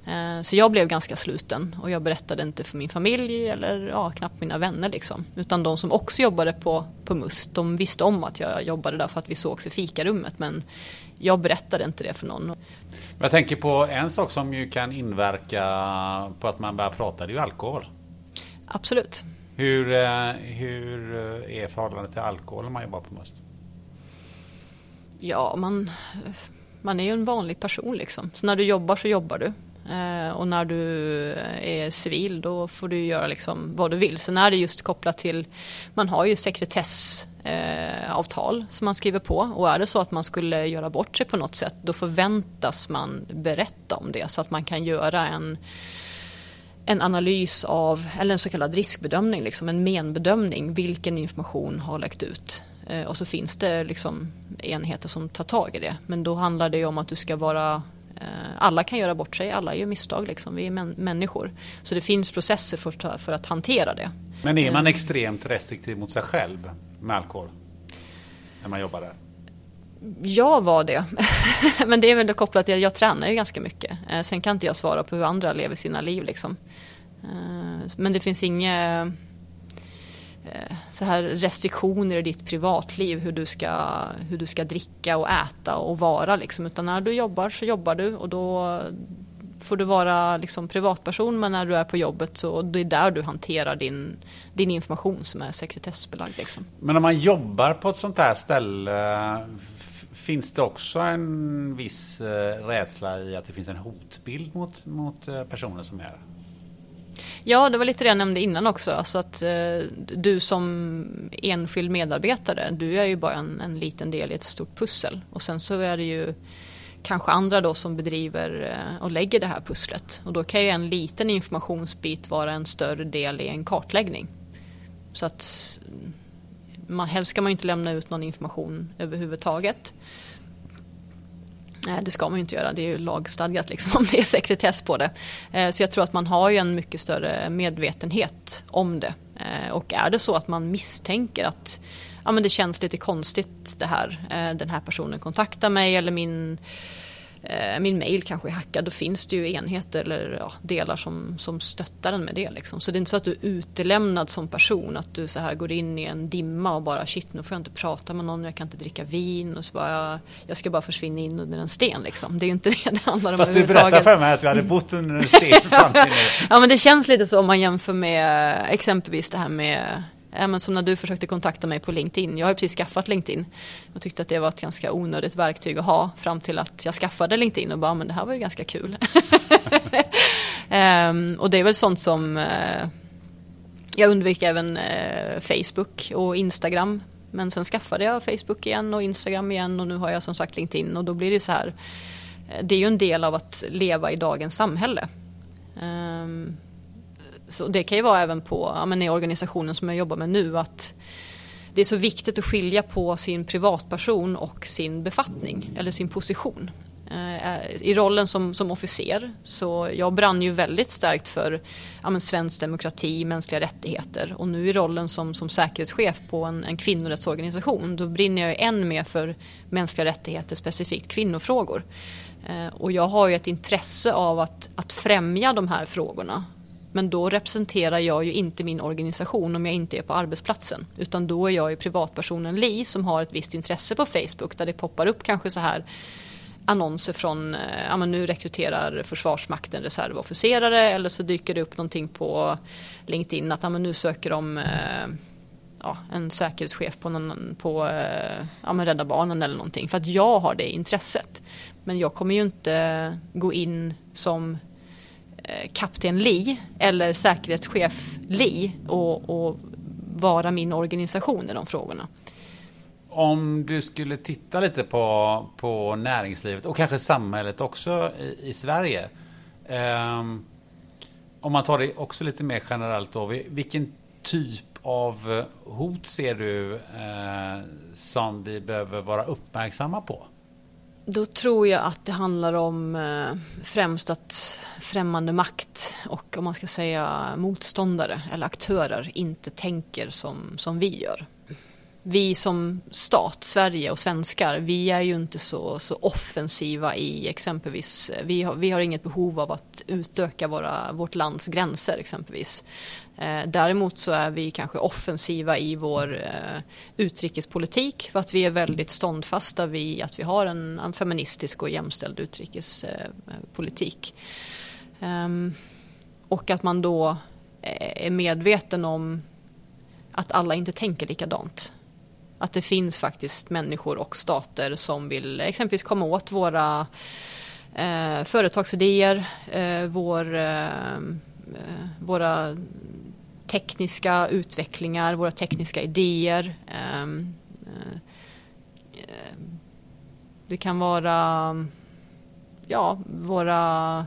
Eh, så jag blev ganska sluten och jag berättade inte för min familj eller ja, knappt mina vänner liksom. Utan de som också jobbade på, på MUST, de visste om att jag jobbade där för att vi sågs i fikarummet. Men jag berättade inte det för någon. Jag tänker på en sak som ju kan inverka på att man börjar prata, det är ju alkohol. Absolut. Hur, eh, hur är förhållandet till alkohol när man jobbar på MUST? Ja, man, man är ju en vanlig person liksom. Så när du jobbar så jobbar du. Eh, och när du eh, är civil då får du göra liksom vad du vill. Sen är det just kopplat till, man har ju sekretessavtal eh, som man skriver på och är det så att man skulle göra bort sig på något sätt då förväntas man berätta om det så att man kan göra en en analys av, eller en så kallad riskbedömning, liksom en menbedömning, vilken information har läckt ut. Eh, och så finns det liksom enheter som tar tag i det. Men då handlar det om att du ska vara alla kan göra bort sig, alla gör misstag liksom. Vi är män människor. Så det finns processer för, för att hantera det. Men är man eh. extremt restriktiv mot sig själv med alkohol? När man jobbar där? Jag var det. [LAUGHS] Men det är väl kopplat till att jag tränar ju ganska mycket. Eh, sen kan inte jag svara på hur andra lever sina liv liksom. Men det finns inget Eh, Eh, så här restriktioner i ditt privatliv, hur du, ska, hur du ska dricka och äta och vara. Liksom. Utan när du jobbar så jobbar du och då får du vara liksom privatperson men när du är på jobbet så det är där du hanterar din, din information som är sekretessbelagd. Liksom. Men om man jobbar på ett sånt här ställe Finns det också en viss eh, rädsla i att det finns en hotbild mot, mot eh, personer som är Ja, det var lite det jag nämnde innan också. Alltså att eh, du som enskild medarbetare, du är ju bara en, en, liten del i ett stort pussel. Och sen så är det ju kanske andra då som bedriver eh, och lägger det här pusslet. Och då kan ju en liten informationsbit vara en större del i en kartläggning. Så att mm, man, helst ska man ju inte lämna ut någon information överhuvudtaget. Eh, det ska man ju inte göra, det är ju lagstadgat liksom [LAUGHS] om det är sekretess på det. Eh, så jag tror att man har ju en mycket större medvetenhet om det. Eh, och är det så att man misstänker att ja, men det känns lite konstigt det här, den här personen kontaktar mig eller min min mail kanske är hackad, då finns det ju enheter eller ja, delar som, som stöttar en med det. Liksom. Så det är inte så att du är utelämnad som person, att du så här går in i en dimma och bara shit nu får jag inte prata med någon, jag kan inte dricka vin och så bara, jag ska bara försvinna in under en sten. Liksom. Det är ju inte [LAUGHS] det det handlar om Fast du berättade för mig att du hade bott under en sten [LAUGHS] fram till nu. ja men det känns lite så om man jämför med exempelvis det här med men som när du försökte kontakta mig på LinkedIn. Jag har precis skaffat LinkedIn och tyckte att det var ett ganska onödigt verktyg att ha fram till att jag skaffade LinkedIn och bara, men det här var ju ganska kul. um, [LAUGHS] och det är väl sånt som uh, jag undviker även uh, Facebook och Instagram. Men sen skaffade jag Facebook igen och Instagram igen och nu har jag som sagt LinkedIn och då blir det så här. Eh, det är ju en del av att leva i dagens samhälle. Um, så det kan ju vara även på ja, men i organisationen som jag jobbar med nu att det är så viktigt att skilja på sin privatperson och sin befattning eller sin position. Eh, eh, I rollen som, som officer så jag brann ju väldigt starkt för ja, men svensk demokrati, mänskliga rättigheter och nu i rollen som, som säkerhetschef på en, en kvinnorättsorganisation då brinner jag än mer för mänskliga rättigheter, specifikt kvinnofrågor. Eh, och jag har ju ett intresse av att, att främja de här frågorna men då representerar jag ju inte min organisation om jag inte är på arbetsplatsen. Utan då är jag ju privatpersonen Li som har ett visst intresse på Facebook där det poppar upp kanske så här annonser från, eh, ja men nu rekryterar Försvarsmakten reservofficerare eller så dyker det upp någonting på LinkedIn att ja men nu söker de eh, ja, en säkerhetschef på, någon, på eh, ja, men Rädda Barnen eller någonting. För att jag har det intresset. Men jag kommer ju inte gå in som Eh, kapten Lee eller säkerhetschef Lee och, och vara min organisation i de frågorna. Om du skulle titta lite på, på näringslivet och kanske samhället också i, i Sverige. Um, om man tar det också lite mer generellt då. Vilken typ av hot ser du eh, som vi behöver vara uppmärksamma på? Då tror jag att det handlar om eh, främst att främmande makt och om man ska säga motståndare eller aktörer inte tänker som, som vi gör. Vi som stat, Sverige och svenskar, vi är ju inte så, så offensiva i exempelvis, eh, vi har, vi har inget behov av att utöka våra, vårt lands gränser exempelvis. Eh, däremot så är vi kanske offensiva i vår eh, utrikespolitik för att vi är väldigt ståndfasta vid att vi har en, en feministisk och jämställd utrikespolitik. Ehm, och att man då eh, är medveten om att alla inte tänker likadant. Att det finns faktiskt människor och stater som vill exempelvis komma åt våra eh, företagsidéer, eh, vår, eh, våra tekniska utvecklingar, våra tekniska idéer. Ehm, eh, det kan vara ja, våra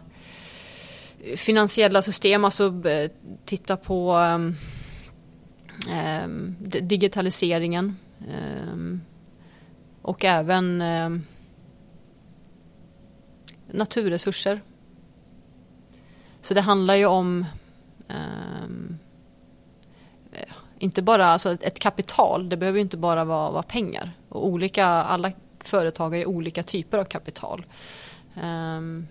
finansiella system, alltså eh, titta på ehm, eh, digitaliseringen ehm, och även naturresurser. Så det handlar ju om inte bara alltså ett kapital, det behöver inte bara vara, vara pengar. Och olika, alla företag har ju olika typer av kapital. Um,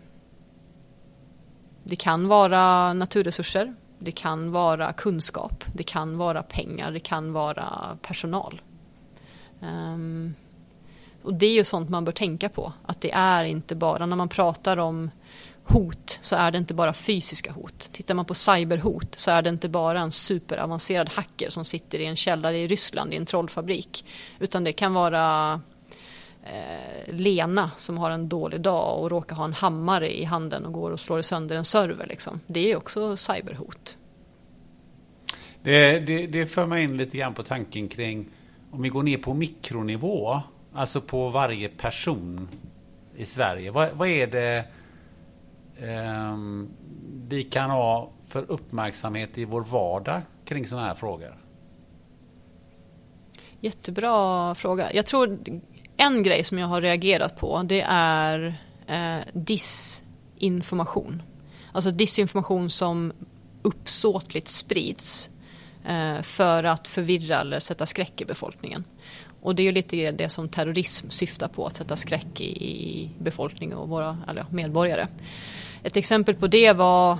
det kan vara naturresurser, det kan vara kunskap, det kan vara pengar, det kan vara personal. Um, och det är ju sånt man bör tänka på, att det är inte bara när man pratar om hot så är det inte bara fysiska hot. Tittar man på cyberhot så är det inte bara en superavancerad hacker som sitter i en källare i Ryssland i en trollfabrik. Utan det kan vara eh, Lena som har en dålig dag och råkar ha en hammare i handen och går och slår sönder en server. Liksom. Det är också cyberhot. Det, det, det för mig in lite grann på tanken kring om vi går ner på mikronivå, alltså på varje person i Sverige. Vad, vad är det Ehm, vi kan ha för uppmärksamhet i vår vardag kring sådana här frågor? Jättebra fråga. Jag tror en grej som jag har reagerat på det är eh, disinformation. Alltså disinformation som uppsåtligt sprids eh, för att förvirra eller sätta skräck i befolkningen. Och det är ju lite det som terrorism syftar på, att sätta skräck i, i befolkningen och våra eller, medborgare. Ett exempel på det var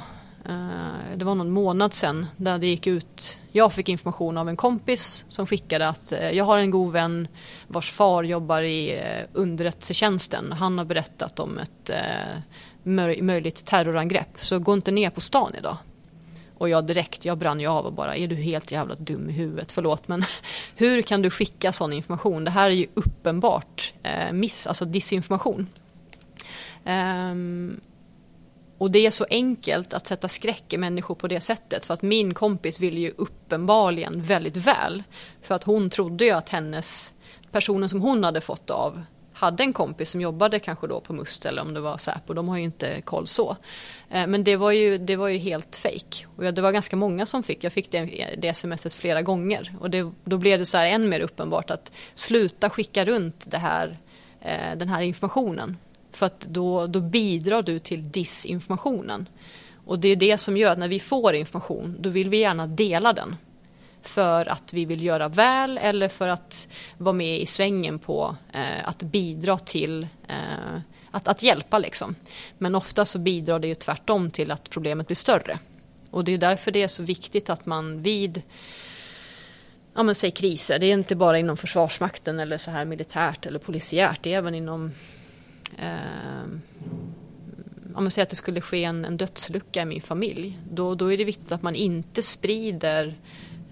eh, det var någon månad sedan där det gick ut, jag fick information av en kompis som skickade att eh, jag har en god vän vars far jobbar i eh, underrättelsetjänsten. Han har berättat om ett möjligt terrorangrepp så gå inte ner på stan idag. Och jag direkt, jag brann ju av och bara, är du helt jävla dum i huvudet? Förlåt men [LAUGHS] hur kan du skicka sån information? Det här är ju uppenbart miss, alltså disinformation. Um, och det är så enkelt att sätta skräck i människor på det sättet. För att min kompis ville ju uppenbarligen väldigt väl. För att hon trodde ju att hennes, personen som hon hade fått av, hade en kompis som jobbade kanske då på Must eller om det var Säpo. De har ju inte koll så. Eh, men det var ju, det var ju helt fejk. Och det var ganska många som fick. Jag fick det, det smset flera gånger. Och det, då blev det så här än mer uppenbart att sluta skicka runt det här, eh, den här informationen. För att då, då bidrar du till disinformationen. Och det är det som gör att när vi får information, då vill vi gärna dela den. För att vi vill göra väl eller för att vara med i svängen på eh, att bidra till eh, att, att hjälpa liksom. Men ofta så bidrar det ju tvärtom till att problemet blir större. Och det är därför det är så viktigt att man vid ja men säg kriser, det är inte bara inom försvarsmakten eller så här militärt eller polisiärt, det är även inom Ehm, om man säger att det skulle ske en, en dödslucka i min familj, då, då är det viktigt att man inte sprider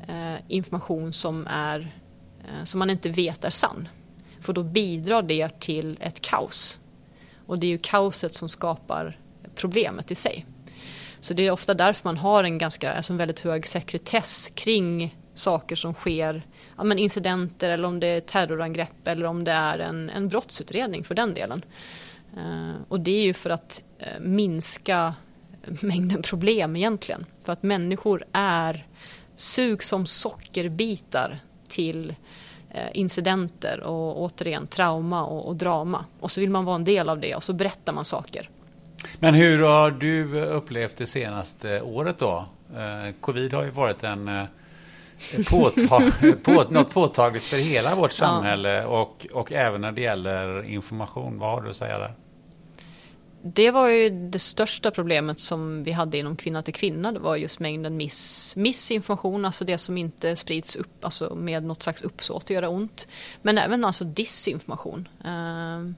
eh, information som, är, eh, som man inte vet är sann. För då bidrar det till ett kaos. Och det är ju kaoset som skapar problemet i sig. Så det är ofta därför man har en ganska, alltså en väldigt hög sekretess kring saker som sker, ja, men incidenter eller om det är terrorangrepp eller om det är en, en brottsutredning för den delen. Eh, och det är ju för att eh, minska mängden problem egentligen. För att människor är sug som sockerbitar till eh, incidenter och återigen trauma och, och drama. Och så vill man vara en del av det och så berättar man saker. Men hur har du upplevt det senaste året då? Covid har ju varit en påtag, [LAUGHS] på, något påtagligt för hela vårt samhälle och, och även när det gäller information. Vad har du att säga där? Det var ju det största problemet som vi hade inom Kvinna till Kvinna. Det var just mängden miss, missinformation, alltså det som inte sprids upp, alltså med något slags uppsåt att göra ont. Men även alltså disinformation. Ehm,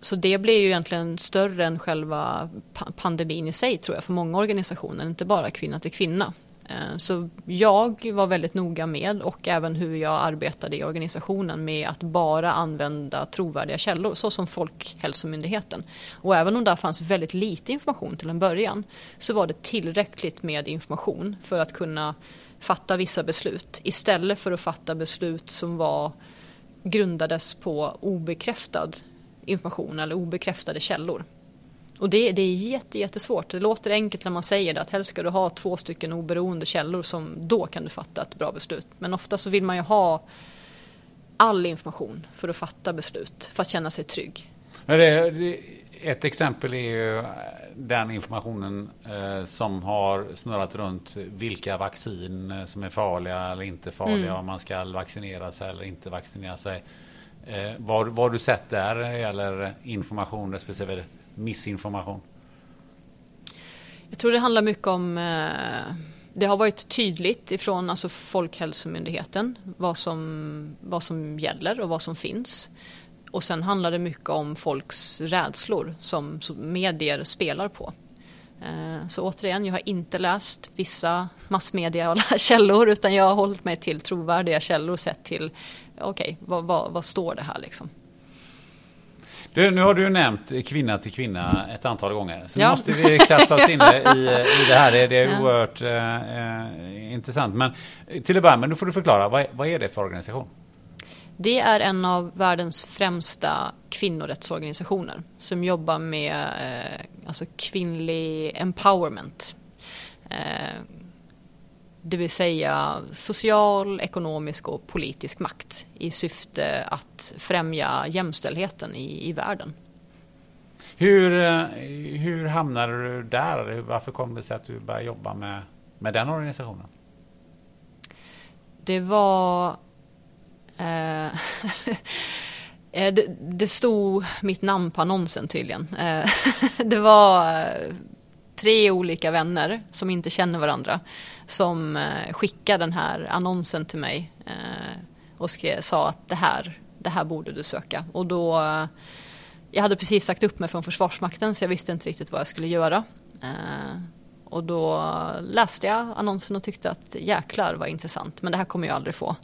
så det blev ju egentligen större än själva pandemin i sig tror jag för många organisationer, inte bara Kvinna till Kvinna. Eh, så jag var väldigt noga med och även hur jag arbetade i organisationen med att bara använda trovärdiga källor såsom Folkhälsomyndigheten. Och även om där fanns väldigt lite information till en början så var det tillräckligt med information för att kunna fatta vissa beslut istället för att fatta beslut som var grundades på obekräftad information eller obekräftade källor. Och det, det är jätte, jättesvårt. Det låter enkelt när man säger det att helst ska du ha två stycken oberoende källor som då kan du fatta ett bra beslut. Men ofta så vill man ju ha all information för att fatta beslut, för att känna sig trygg. Det, det, ett exempel är ju den informationen eh, som har snurrat runt vilka vaccin eh, som är farliga eller inte farliga, mm. om man ska vaccinera sig eller inte vaccinera sig. Eh, vad, vad har du sett där eller information respektive missinformation? Jag tror det handlar mycket om eh, det har varit tydligt ifrån alltså Folkhälsomyndigheten vad som, vad som gäller och vad som finns. Och sen handlar det mycket om folks rädslor som, som medier spelar på. Eh, så återigen, jag har inte läst vissa massmediala [LAUGHS] källor utan jag har hållit mig till trovärdiga källor sett till okej, okay, vad, vad, vad står det här liksom. Du, nu har du nämnt kvinna till kvinna ett antal gånger. Så ja. nu måste vi kasta oss in i, i det här. Det, är ja. oerhört eh, intressant. Men till att börja med, nu får du förklara. Vad, vad är det för organisation? Det är en av världens främsta kvinnorättsorganisationer som jobbar med eh, alltså kvinnlig empowerment. Eh, det vill säga social, ekonomisk och politisk makt i syfte att främja jämställdheten i, i världen. Hur, eh, hur hamnade du där? Varför kom det sig att du började jobba med, med den organisationen? Det var Eh, [LAUGHS] eh, det, det stod mitt namn på annonsen tydligen. Eh, [LAUGHS] det var tre olika vänner som inte känner varandra som skickade den här annonsen till mig och skrev, sa att det här, det här borde du söka. Och då, jag hade precis sagt upp mig från Försvarsmakten så jag visste inte riktigt vad jag skulle göra. Och då läste jag annonsen och tyckte att jäklar vad intressant, men det här kommer jag aldrig få.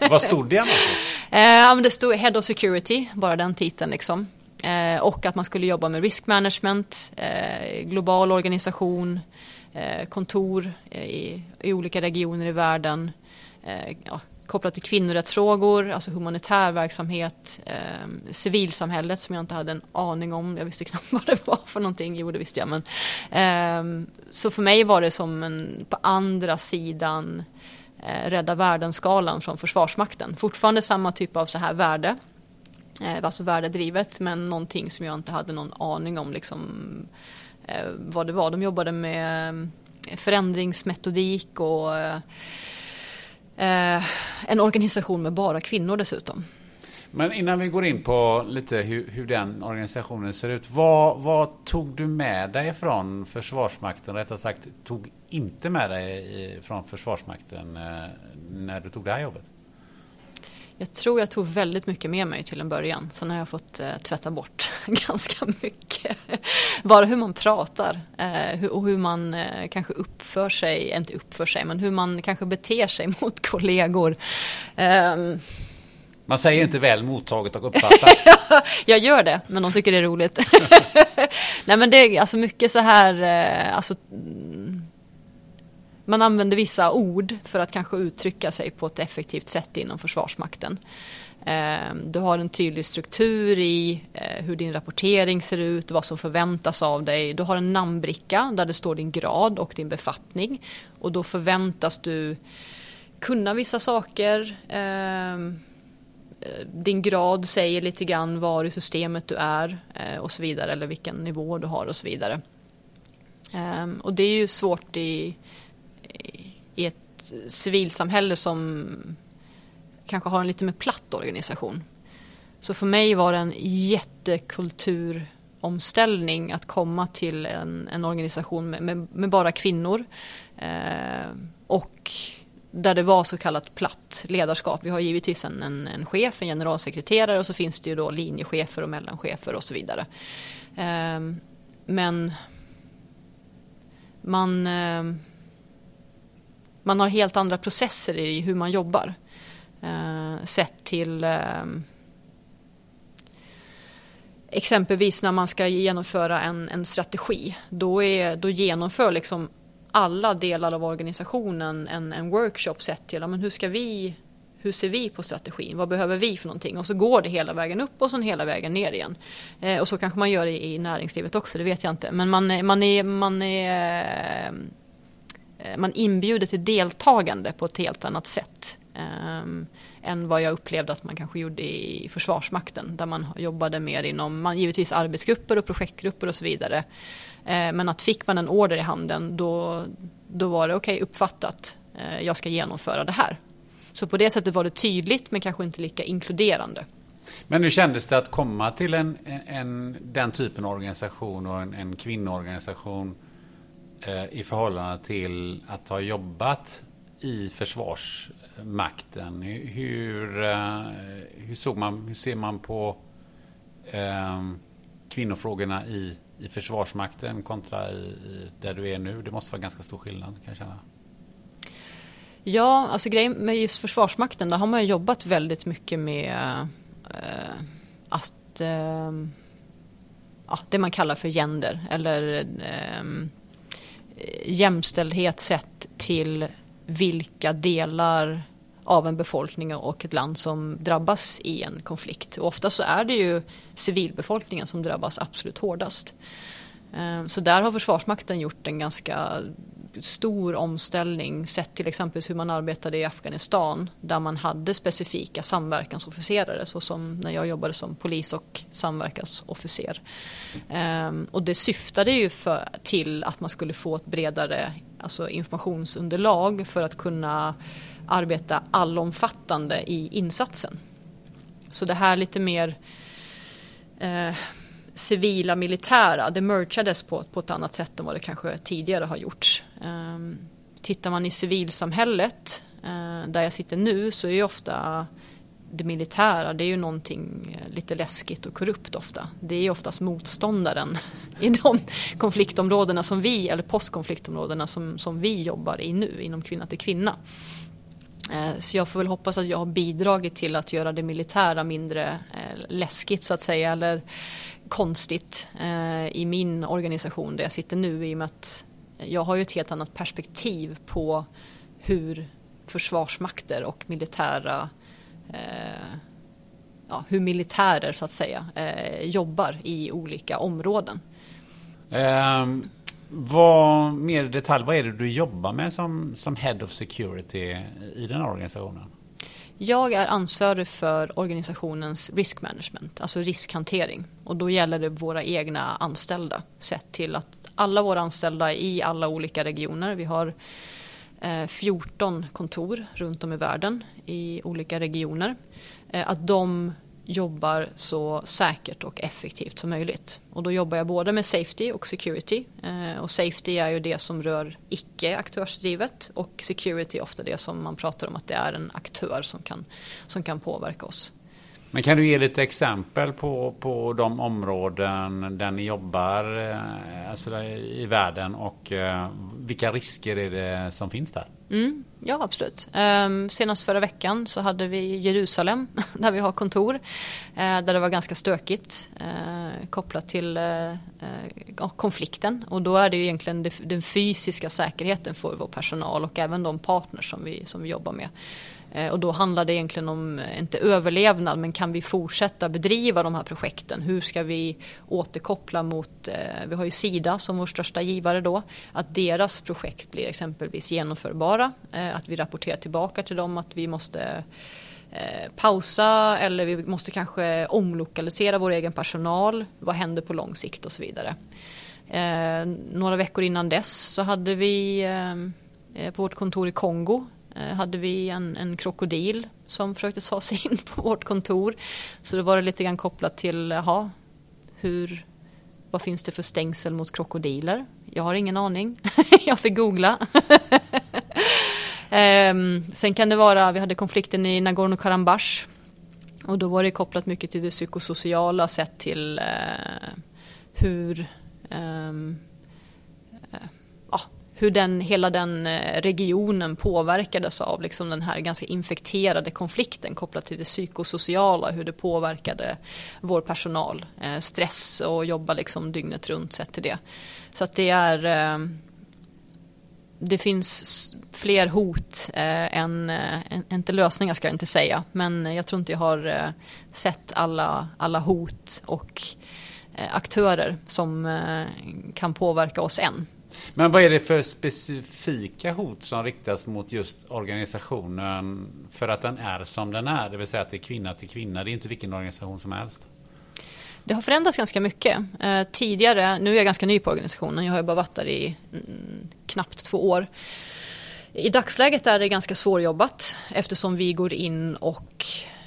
[LAUGHS] vad stod det annonsen? Eh, det stod Head of Security, bara den titeln liksom. Eh, och att man skulle jobba med risk management, eh, global organisation, eh, Eh, kontor eh, i, i, olika regioner i världen, eh, ja, kopplat till kvinnorättsfrågor, alltså humanitär verksamhet, eh, civilsamhället som jag inte hade en aning om. Jag visste [LAUGHS] knappt vad det var för någonting. Jo, det visste jag. Men, eh, så för mig var det som en, på andra sidan eh, Rädda världen-skalan från Försvarsmakten. Fortfarande samma typ av så här värde, eh, alltså värdedrivet, men någonting som jag inte hade någon aning om liksom, eh, Eh, vad det var. De jobbade med eh, förändringsmetodik och eh, eh, en organisation med bara kvinnor dessutom. Men innan vi går in på lite hur, hur den organisationen ser ut. Vad, vad, tog du med dig från Försvarsmakten? Rättare sagt, tog inte med dig från Försvarsmakten när du tog det här jobbet? Jag tror jag tog väldigt mycket med mig till en början. Sen har jag fått eh, tvätta bort [LAUGHS] ganska mycket. Bara hur man pratar eh, och hur man eh, kanske uppför sig, inte uppför sig, men hur man kanske beter sig [LAUGHS] mot kollegor. Um, man säger inte väl mottaget och uppfattat. [LAUGHS] jag gör det, men de tycker det är roligt. Nej men det är alltså mycket så här, eh, alltså man använder vissa ord för att kanske uttrycka sig på ett effektivt sätt inom Försvarsmakten. Ehm, du har en tydlig struktur i eh, hur din rapportering ser ut, vad som förväntas av dig. Du har en namnbricka där det står din grad och din befattning. Och då förväntas du kunna vissa saker. Ehm, eh, din grad säger lite grann var i systemet du är eh, och så vidare. Eller vilken nivå du har och så vidare. Ehm, och det är ju svårt i i ett civilsamhälle som kanske har en lite mer platt organisation. Så för mig var det en jättekulturomställning att komma till en, en organisation med, med, med, bara kvinnor. Eh, och där det var så kallat platt ledarskap. Vi har givetvis en, en, en, chef, en generalsekreterare och så finns det ju då linjechefer och mellanchefer och så vidare. Eh, men man eh, man har helt andra processer i hur man jobbar. Eh, sett till eh, exempelvis när man ska genomföra en, en strategi. Då, är, då genomför liksom alla delar av organisationen en, en workshop sett till men hur ska vi hur ser vi på strategin? Vad behöver vi för någonting? Och så går det hela vägen upp och sen hela vägen ner igen. Eh, och så kanske man gör i, i näringslivet också, det vet jag inte. Men man, eh, man är, man är ehm, Eh, man inbjuder till deltagande på ett helt annat sätt. Um, än vad jag upplevde att man kanske gjorde i Försvarsmakten. Där man jobbade mer inom, man, givetvis arbetsgrupper och projektgrupper och så vidare. Uh, men att fick man en order i handen då, då var det okej okay, uppfattat. Uh, jag ska genomföra det här. Så på det sättet var det tydligt men kanske inte lika inkluderande. Men hur kändes det att komma till en, en, den typen av organisation och en, en kvinnoorganisation Eh, Eh, i förhållande till att ha jobbat i Försvarsmakten. Hur, hur, eh, såg man, hur ser man på eh, kvinnofrågorna i, i Försvarsmakten kontra i, i, där du är nu? Det måste vara ganska stor skillnad kan jag känna. Ja, alltså grejen med just Försvarsmakten, där har man jobbat väldigt mycket med eh, att eh, ja, det man kallar för gender eller eh, jämställdhet sett till vilka delar av en befolkning och ett land som drabbas i en konflikt. Och ofta så är det ju civilbefolkningen som drabbas absolut hårdast. Eh, så där har Försvarsmakten gjort en ganska stor omställning sett till exempel hur man arbetade i Afghanistan där man hade specifika samverkansofficerare så som när jag jobbade som polis och samverkansofficer. Ehm, och det syftade ju för, till att man skulle få ett bredare alltså informationsunderlag för att kunna arbeta allomfattande i insatsen. Så det här lite mer eh, civila militära, det merchades på, på ett annat sätt än vad det kanske tidigare har gjorts. Um, tittar man i civilsamhället, uh, där jag sitter nu, så är ju ofta det militära, det är ju någonting eh, lite läskigt och korrupt ofta. Det är ju oftast motståndaren [LAUGHS] i de konfliktområdena som vi, eller postkonfliktområdena som, som vi jobbar i nu, inom kvinna till kvinna. Eh, så jag får väl hoppas att jag har bidragit till att göra det militära mindre läskigt så att säga, eller konstigt eh, i min organisation där jag sitter nu i och med att jag har ju ett helt annat perspektiv på hur försvarsmakter och militära eh, ja, hur militärer så att säga eh, jobbar i olika områden. Eh, vad mer i detalj, vad är det du jobbar med som, som Head of Security i den här organisationen? Jag är ansvarig för organisationens risk management, alltså riskhantering. Och då gäller det våra egna anställda. Sett till att alla våra anställda i alla olika regioner, vi har eh, 14 kontor runt om i världen i olika regioner. Eh, att de jobbar så säkert och effektivt som möjligt. Och då jobbar jag både med safety och security. Eh, och safety är ju det som rör icke aktörsdrivet och security är ofta det som man pratar om att det är en aktör som kan, som kan påverka oss. Men kan du ge lite exempel på, på de områden där ni jobbar eh, alltså i världen och eh, vilka risker är det som finns där? Mm, ja, absolut. Um, senast förra veckan så hade vi Jerusalem [LAUGHS] där vi har kontor. Uh, där det var ganska stökigt uh, kopplat till uh, konflikten. Och då är det ju egentligen det, den fysiska säkerheten för vår personal och även de partners som vi, som vi jobbar med. Eh, och då handlar det egentligen om, eh, inte överlevnad, men kan vi fortsätta bedriva de här projekten? Hur ska vi återkoppla mot, eh, vi har ju Sida som vår största givare då, att deras projekt blir exempelvis genomförbara. Att vi rapporterar tillbaka till dem att vi måste pausa eller vi måste kanske omlokalisera vår egen personal. Vad händer på lång sikt och så vidare. några veckor innan dess så hade vi på vårt kontor i Kongo Eh, hade vi en, en krokodil som försökte ta sig in på vårt kontor. Så det var det lite grann kopplat till, jaha, hur, vad finns det för stängsel mot krokodiler? Jag har ingen aning. [LAUGHS] jag fick googla. um, [LAUGHS] sen kan det vara, vi hade konflikten i Nagorno-Karabach. Och då var det kopplat mycket till det psykosociala sett till uh, hur um, hur den, hela den eh, regionen påverkades av liksom den här ganska infekterade konflikten kopplat till det psykosociala, hur det påverkade vår personal. Eh, stress och jobba liksom dygnet runt sett till det. Så att det är eh, det finns fler hot eh, än, eh, inte lösningar ska jag inte säga, men jag tror inte jag har eh, sett alla, alla hot och eh, aktörer som eh, kan påverka oss än. Men vad är det för specifika hot som riktas mot just organisationen för att den är som den är? Det vill säga att det är kvinna till kvinna. Det är inte vilken organisation som helst. Det har förändrats ganska mycket. Eh, tidigare, nu är jag ganska ny på organisationen, jag har ju bara varit där i mm, knappt två år. I dagsläget är det ganska svårjobbat eftersom vi går in och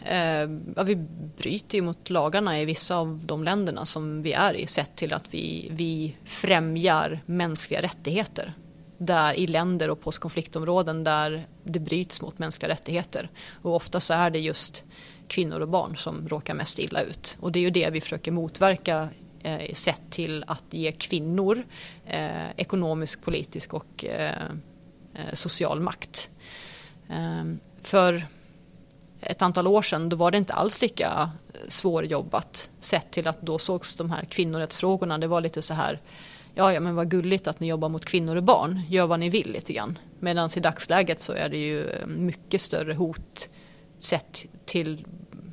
eh, ja, vi bryter ju mot lagarna i vissa av de länderna som vi är i sett till att vi, vi främjar mänskliga rättigheter där i länder och postkonfliktområden där det bryts mot mänskliga rättigheter. Och ofta så är det just kvinnor och barn som råkar mest illa ut. Och det är ju det vi försöker motverka eh, sett till att ge kvinnor eh, ekonomisk, politisk och eh, eh social makt. Eh, för ett antal år sedan då var det inte alls lika eh, svårjobbat sett till att då sågs de här kvinnorättsfrågorna. Det var lite så här ja, ja men vad gulligt att ni jobbar mot kvinnor och barn. Gör vad ni vill lite grann. Medan i dagsläget så är det ju eh, mycket större hot sett till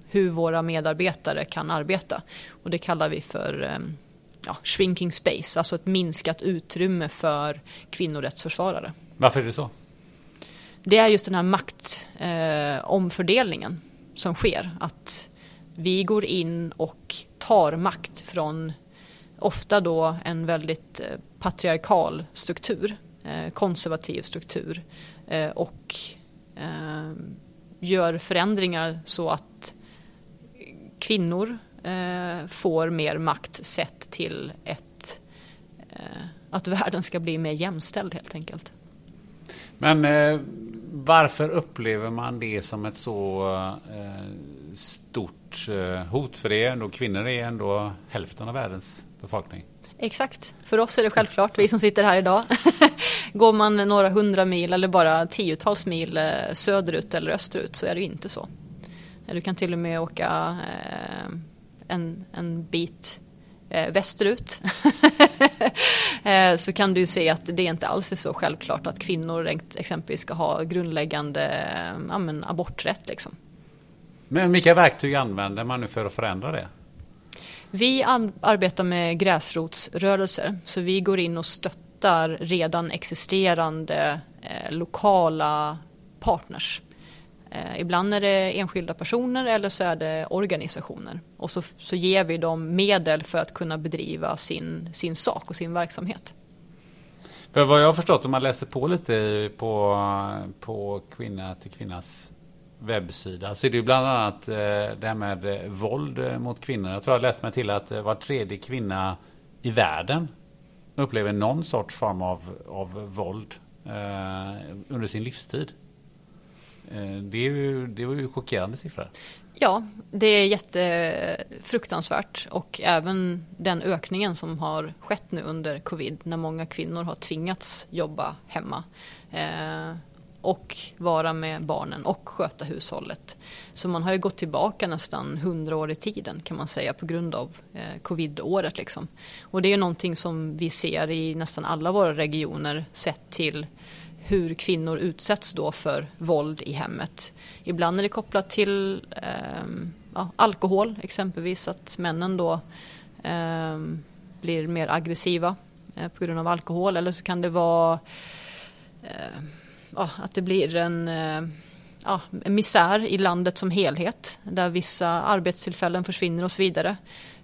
hur våra medarbetare kan arbeta. Och det kallar vi för eh, ja, shrinking space, alltså ett minskat utrymme för kvinnorättsförsvarare. Varför är det så? Det är just den här maktomfördelningen eh, som sker. Att vi går in och tar makt från ofta då en väldigt eh, patriarkal struktur eh, konservativ struktur eh, och eh, gör förändringar så att kvinnor eh, får mer makt sett till ett, eh, att världen ska bli mer jämställd helt enkelt. Men eh, varför upplever man det som ett så eh, stort eh, hot? För det är ändå, kvinnor är ändå hälften av världens befolkning. Exakt, för oss är det självklart, vi som sitter här idag. [LAUGHS] Går man några hundra mil eller bara tiotals mil eh, söderut eller österut så är det inte så. Du kan till och med åka eh, en, en bit eh, västerut [LAUGHS] eh, så kan du se att det inte alls är så självklart att kvinnor exempelvis ska ha grundläggande eh, ja, men aborträtt. Liksom. Men vilka verktyg använder man nu för att förändra det? Vi arbetar med gräsrotsrörelser så vi går in och stöttar redan existerande eh, lokala partners. Eh, ibland är det enskilda personer eller så är det organisationer. Och så, så ger vi dem medel för att kunna bedriva sin, sin sak och sin verksamhet. För vad jag har förstått om man läser på lite på, på Kvinna till Kvinnas webbsida så är det ju bland annat eh, det här med eh, våld eh, mot kvinnor. Jag tror jag läste mig till att var tredje kvinna i världen upplever någon sorts form av, av våld eh, under sin livstid. Eh, det, är ju, det var ju chockerande siffror. Ja, det är jättefruktansvärt och även den ökningen som har skett nu under covid när många kvinnor har tvingats jobba hemma eh, och vara med barnen och sköta hushållet. Så man har ju gått tillbaka nästan hundra år i tiden kan man säga på grund av eh, covid-året. Liksom. Och det är någonting som vi ser i nästan alla våra regioner sett till hur kvinnor utsätts då för våld i hemmet. Ibland är det kopplat till eh, ja, alkohol exempelvis, att männen då eh, blir mer aggressiva eh, på grund av alkohol. Eller så kan det vara eh, ja, att det blir en, eh, ja, misär i landet som helhet, där vissa arbetstillfällen försvinner och så vidare.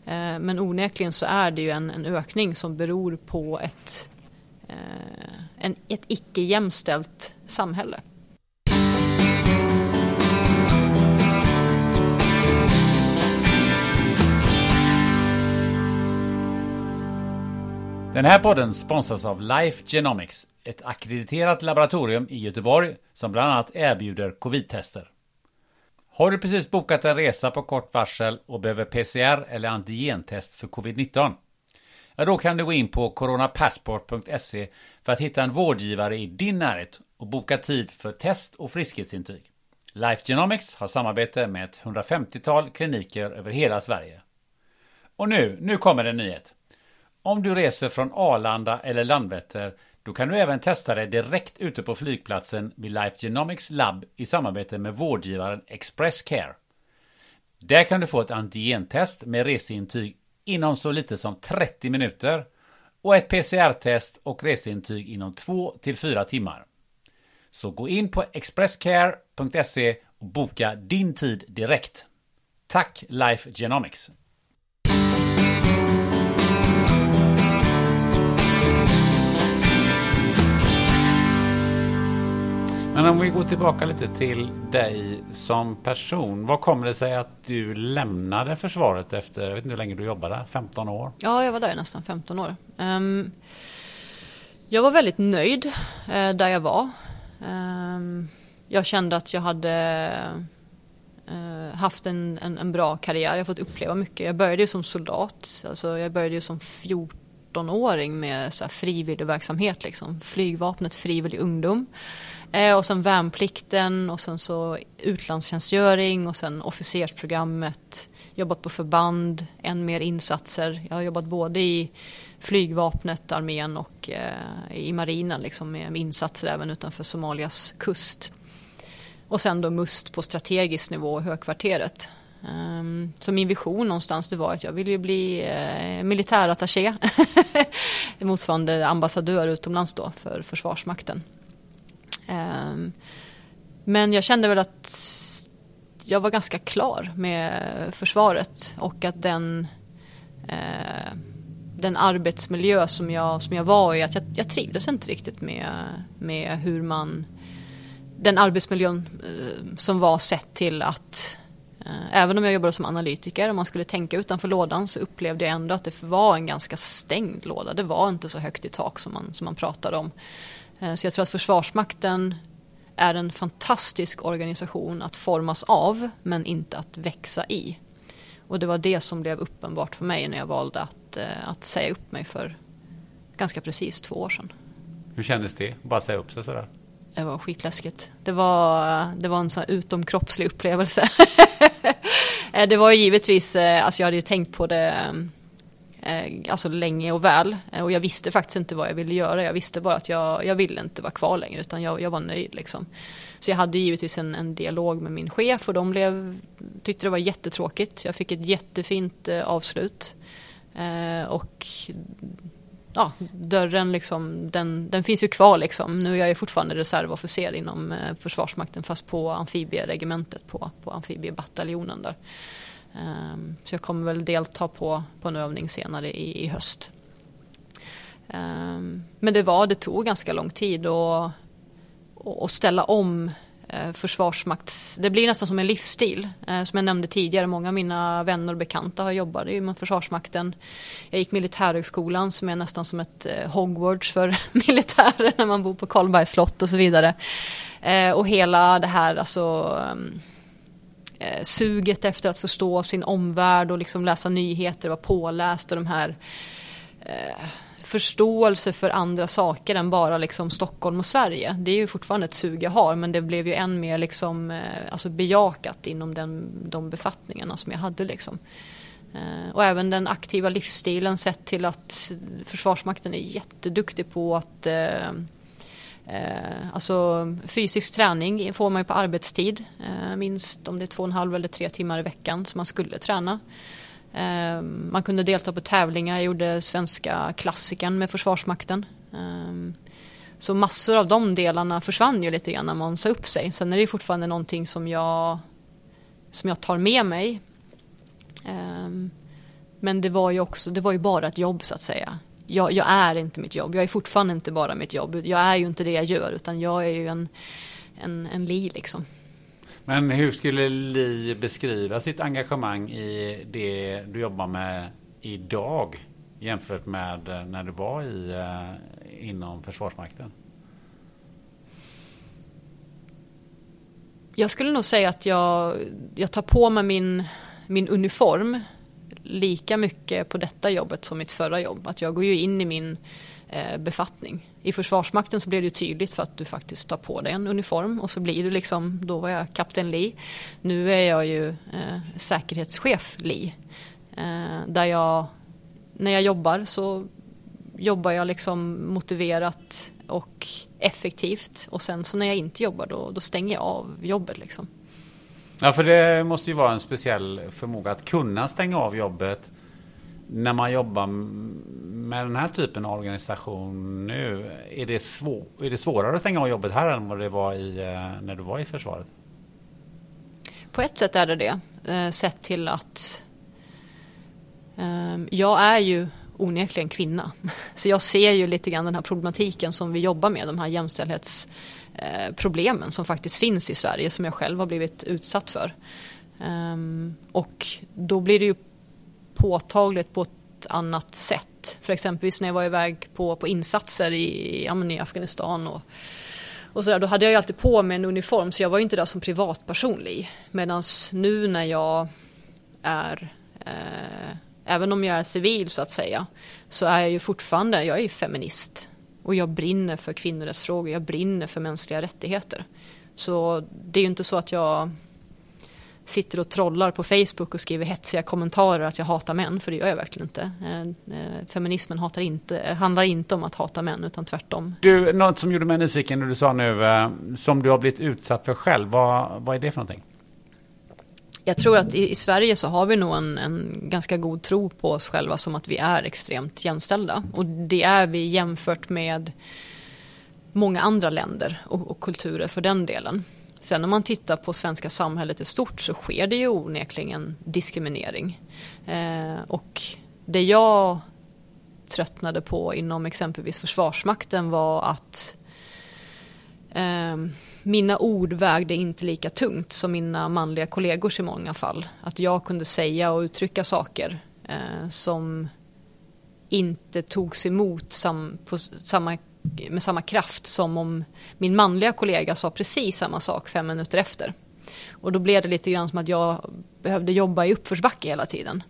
Eh, men onekligen så är det ju en, en ökning som beror på ett Eh, en, ett icke jämställt samhälle. Den här podden sponsras av Life Genomics, ett akkrediterat laboratorium i Göteborg som bland annat erbjuder covid-tester. Har du precis bokat en resa på kort varsel och behöver PCR eller antigentest för covid-19? Ja, då kan du gå in på coronapassport.se för att hitta en vårdgivare i din närhet och boka tid för test och friskhetsintyg. Life Genomics har samarbete med ett 150-tal kliniker över hela Sverige. Och nu, nu kommer en nyhet. Om du reser från Arlanda eller Landvetter då kan du även testa dig direkt ute på flygplatsen vid Life Genomics labb i samarbete med vårdgivaren Express Care. Där kan du få ett antigentest med reseintyg inom så lite som 30 minuter och ett PCR-test och reseintyg inom 2 till 4 timmar. Så gå in på expresscare.se och boka din tid direkt. Tack Life Genomics! Men om vi går tillbaka lite till dig som person. Vad kommer det sig att du lämnade försvaret efter, jag vet inte hur länge du jobbade, 15 år? Ja, jag var där i nästan 15 år. Um, jag var väldigt nöjd uh, där jag var. Um, jag kände att jag hade uh, haft en, en, en, bra karriär, jag har fått uppleva mycket. Jag började ju som soldat, alltså jag började ju som 14. 14-åring med så här frivillig verksamhet, liksom. flygvapnet frivillig ungdom. Eh, och sen värnplikten och sen så utlandstjänstgöring och sen officersprogrammet. Jobbat på förband, än mer insatser. Jag har jobbat både i flygvapnet, armén och eh, i marinen liksom med, med insatser även utanför Somalias kust. Och sen då MUST på strategisk nivå, högkvarteret. Um, så min vision någonstans det var att jag ville bli uh, militärattaché. [LAUGHS] motsvarande ambassadör utomlands då för Försvarsmakten. Um, men jag kände väl att jag var ganska klar med försvaret och att den, uh, den arbetsmiljö som jag, som jag var i, att jag, jag trivdes inte riktigt med, med hur man den arbetsmiljön uh, som var sett till att Eh, även om jag jobbade som analytiker och man skulle tänka utanför lådan så upplevde jag ändå att det var en ganska stängd låda. Det var inte så högt i tak som man, som man pratade om. Eh, så jag tror att Försvarsmakten är en fantastisk organisation att formas av men inte att växa i. Och det var det som blev uppenbart för mig när jag valde att, eh, att säga upp mig för ganska precis två år sedan. Hur kändes det? Bara säga upp sig sådär? Det var skitläskigt. Det var, det var en sån utomkroppslig upplevelse. [LAUGHS] Eh, det var givetvis, eh, alltså jag hade ju tänkt på det eh, alltså länge och väl. Och jag visste faktiskt inte vad jag ville göra. Jag visste bara att jag, jag ville inte vara kvar längre utan jag, jag var nöjd liksom. Så jag hade givetvis en, en dialog med min chef och de blev, tyckte det var jättetråkigt. Jag fick ett jättefint avslut. och ja, dörren liksom, den, den finns ju kvar liksom. Nu är jag ju fortfarande reservofficer inom eh, Försvarsmakten fast på amfibieregementet på, på amfibiebataljonen där. Um, så jag kommer väl delta på, på en övning senare i, i höst. Um, men det var, det tog ganska lång tid att ställa om Eh, försvarsmakts... Det blir nästan som en livsstil. Eh, som jag nämnde tidigare, många av mina vänner och bekanta har jobbat med Försvarsmakten. Jag gick militärhögskolan som är nästan som ett eh, Hogwarts för [LAUGHS] militärer när man bor på Karlbergs slott och så vidare. Och hela det här alltså mm, suget efter att förstå sin omvärld och liksom läsa nyheter, vara påläst och de här förståelse för andra saker än bara liksom Stockholm och Sverige. Det är ju fortfarande ett sug jag har men det blev ju än mer liksom, eh, alltså bejakat inom den, de befattningarna som jag hade. Liksom. Eh, och även den aktiva livsstilen sett till att Försvarsmakten är jätteduktig på att eh, eh, Alltså fysisk träning får man ju på arbetstid. Eh, minst om det är två och en halv eller tre timmar i veckan som man skulle träna. Ehm, man kunde delta på tävlingar, jag gjorde svenska klassikern med Försvarsmakten. Ehm, så massor av de delarna försvann ju lite grann när man sa upp sig. Sen är det fortfarande någonting som jag, som jag tar med mig. Ehm, men det var ju också, det var ju bara ett jobb så att säga. Jag, jag, är inte mitt jobb, jag är fortfarande inte bara mitt jobb. Jag är ju inte det jag gör utan jag är ju en, en, en li liksom. Men hur skulle Li beskriva sitt engagemang i det du jobbar med idag jämfört med eh, när du var i, eh, inom Försvarsmakten? Jag skulle nog säga att jag, jag tar på mig min, min uniform lika mycket på detta jobbet som mitt förra jobb. Att jag går ju in i min eh, befattning. I Försvarsmakten så blev det ju tydligt för att du faktiskt tar på dig en uniform och så blir du liksom, då var jag kapten Li. Nu är jag ju eh, säkerhetschef Li. Eh, där jag, när jag jobbar så jobbar jag liksom motiverat och effektivt och sen så när jag inte jobbar då, då stänger jag av jobbet liksom. Ja, för det måste ju vara en speciell förmåga att kunna stänga av jobbet när man jobbar med den här typen av organisation nu, är det, svår, är det svårare att stänga av jobbet här än vad det var i, eh, när du var i försvaret? På ett sätt är det det, eh, sett till att ehm, jag är ju onekligen kvinna. [LAUGHS] Så jag ser ju lite grann den här problematiken som vi jobbar med, de här jämställdhetsproblemen eh, som faktiskt finns i Sverige som jag själv har blivit utsatt för. Ehm, och då blir det ju påtagligt på ett annat sätt. För exempelvis när jag var iväg på, på insatser i, ja, i Afghanistan och, och sådär, då hade jag ju alltid på mig en uniform så jag var ju inte där som privatperson Medan nu när jag är, eh, även om jag är civil så att säga, så är jag ju fortfarande, jag är ju feminist. Och jag brinner för kvinnorättsfrågor, jag brinner för mänskliga rättigheter. Så det är ju inte så att jag sitter och trollar på Facebook och skriver hetsiga kommentarer att jag hatar män, för det gör jag verkligen inte. Eh, eh, feminismen hatar inte, handlar inte om att hata män, utan tvärtom. Du, något som gjorde mig nyfiken när du sa nu, eh, som du har blivit utsatt för själv, vad, vad är det för någonting? Jag tror att i, i Sverige så har vi nog en, en, ganska god tro på oss själva som att vi är extremt jämställda. Och det är vi jämfört med många andra länder och, och kulturer för den delen. Sen om man tittar på svenska samhället i stort så sker det ju onekligen diskriminering. Eh, och det jag tröttnade på inom exempelvis Försvarsmakten var att eh, mina ord vägde inte lika tungt som mina manliga kollegors i många fall. Att jag kunde säga och uttrycka saker eh, som inte togs emot sam, på samma, med samma kraft som om min manliga kollega sa precis samma sak fem minuter efter. Och då blev det lite grann som att jag behövde jobba i uppförsbacke hela tiden.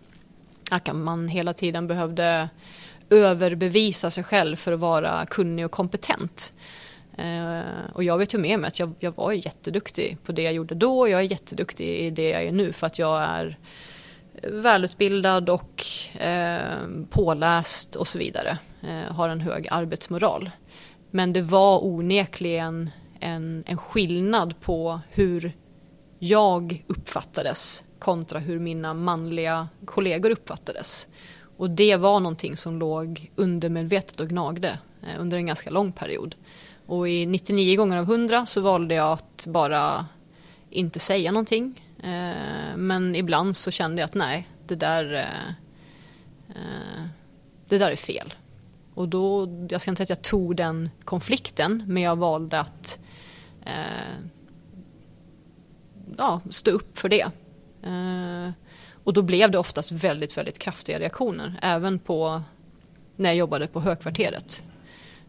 Att man hela tiden behövde överbevisa sig själv för att vara kunnig och kompetent. Eh, och jag vet ju med mig att jag, jag var jätteduktig på det jag gjorde då och jag är jätteduktig i det jag är nu för att jag är välutbildad och eh, påläst och så vidare. Eh, har en hög arbetsmoral. Men det var onekligen en, en skillnad på hur jag uppfattades kontra hur mina manliga kollegor uppfattades. Och det var någonting som låg undermedvetet och gnagde eh, under en ganska lång period. Och i 99 gånger av 100 så valde jag att bara inte säga någonting. Eh, men ibland så kände jag att nej, det där, eh, det där är fel. Och då, jag ska inte säga att jag tog den konflikten, men jag valde att eh, ja, stå upp för det. Eh, och då blev det oftast väldigt, väldigt kraftiga reaktioner, även på när jag jobbade på högkvarteret.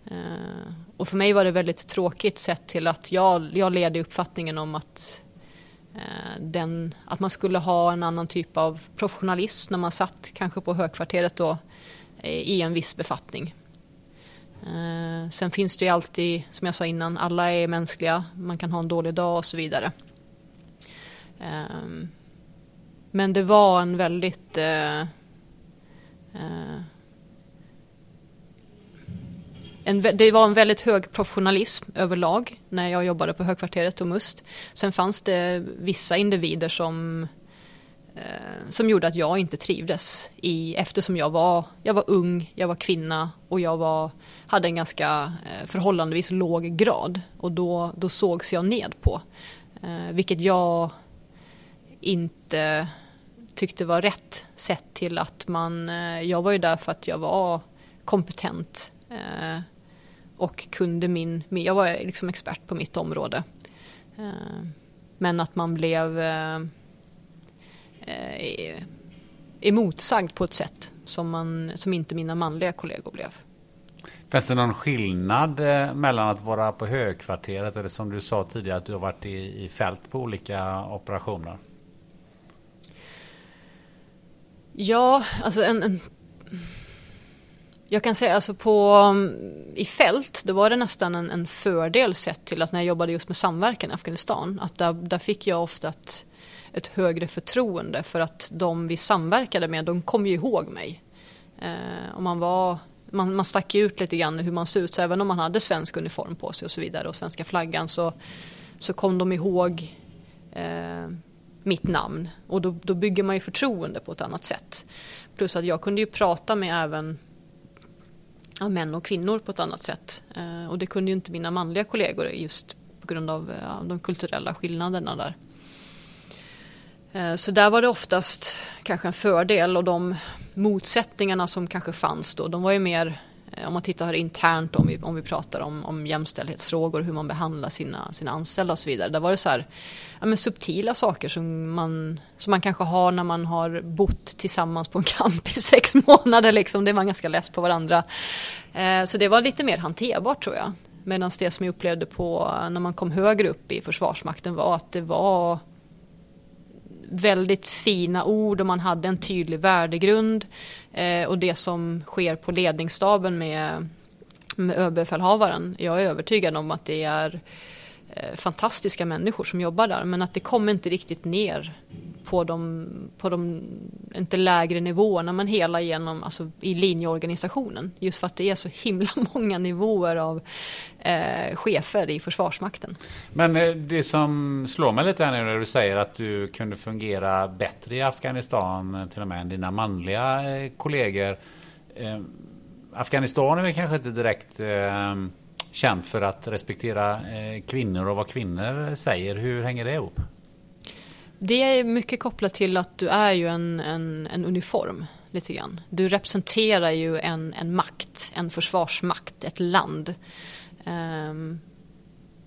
Eh, och för mig var det väldigt tråkigt sett till att jag, jag led i uppfattningen om att, eh, den, att man skulle ha en annan typ av professionalism när man satt kanske på högkvarteret då i en viss befattning. Eh, sen finns det ju alltid, som jag sa innan, alla är mänskliga, man kan ha en dålig dag och så vidare. Ehm, men det var en väldigt eh, eh, en, det var en väldigt hög professionalism överlag när jag jobbade på Högkvarteret och MUST. Sen fanns det vissa individer som, Eh, som gjorde att jag inte trivdes i, eftersom jag var, jag var ung, jag var kvinna och jag var, hade en ganska eh, förhållandevis låg grad och då, då sågs jag ned på. Eh, vilket jag inte tyckte var rätt sett till att man, eh, jag var ju där för att jag var kompetent eh, och kunde min, jag var liksom expert på mitt område. Eh, men att man blev eh, eh, eh, emotsagd på ett sätt som, man, som inte mina manliga kollegor blev. Finns det någon skillnad mellan att vara på högkvarteret eller som du sa tidigare att du har varit i, i fält på olika operationer? Ja, alltså en, en jag kan säga alltså på, um, i fält, då var det nästan en, en, fördel sett till att när jag jobbade just med samverkan i Afghanistan, att där, där fick jag ofta ett, ett, högre förtroende för att de vi samverkade med, de kom ju ihåg mig. Eh, och man var man, man stack ut lite grann hur man såg ut, så även om man hade svensk uniform på sig och så vidare och svenska flaggan så, så kom de ihåg eh, mitt namn och då, då bygger man ju förtroende på ett annat sätt. Plus att jag kunde ju prata med även ja, män och kvinnor på ett annat sätt. Eh, och det kunde ju inte mina manliga kollegor just på grund av ja, de kulturella skillnaderna där. Eh, så där var det oftast kanske en fördel och de motsättningarna som kanske fanns då, de var ju mer eh, om man tittar här internt om vi, om vi pratar om, om jämställdhetsfrågor, hur man behandlar sina, sina anställda och så vidare. Där var det så här, ja, men subtila saker som man, som man kanske har när man har bott tillsammans på en camp i sex [LAUGHS] månader. Liksom. Det är man ganska less på varandra. Eh, så det var lite mer hanterbart tror jag. Medan det som jag upplevde på när man kom högre upp i Försvarsmakten var att det var väldigt fina ord och man hade en tydlig värdegrund. Eh, och det som sker på ledningsstaben med, med överbefälhavaren, jag är övertygad om att det är eh, fantastiska människor som jobbar där men att det kommer inte riktigt ner på de, på de inte lägre nivåerna men hela genom alltså i linjeorganisationen. Just för att det är så himla [LAUGHS] många nivåer av eh, chefer i Försvarsmakten. Men eh, det som slår mig lite här nu när du säger att du kunde fungera bättre i Afghanistan eh, till och med än dina manliga eh, kollegor. Eh, Afghanistan är väl kanske inte direkt eh, känt för att respektera kvinnor och vad kvinnor säger. Hur hänger det ihop? Det är mycket kopplat till att du är ju en, en, en uniform. lite grann. Du representerar ju en, en makt, en försvarsmakt, ett land. Um,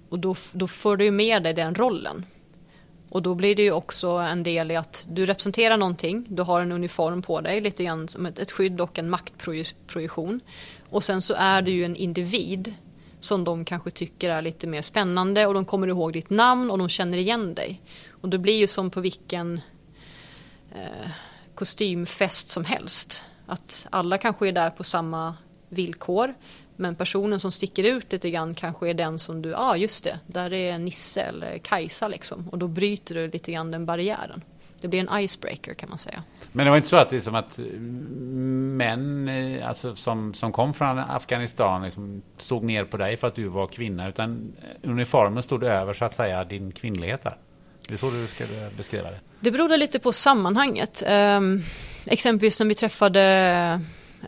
och då, då får du ju med dig den rollen. Och då blir det ju också en del i att du representerar någonting, du har en uniform på dig, lite grann som ett, ett skydd och en maktprojektion. Och sen så är du ju en individ som de kanske tycker är lite mer spännande och de kommer ihåg ditt namn och de känner igen dig. Och det blir ju som på vilken eh, kostymfest som helst. Att alla kanske är där på samma villkor men personen som sticker ut lite grann kanske är den som du, ja ah, just det, där är Nisse eller Kajsa liksom. Och då bryter du lite grann den barriären. Det blir en icebreaker kan man säga. Men det var inte så att det är som att män eh, alltså, som, som kom från Afghanistan liksom, stod ner på dig för att du var kvinna. Utan uniformen stod över så att säga din kvinnlighet där. Det är så du ska beskriva det? Det berodde lite på sammanhanget. Um, exempelvis när vi träffade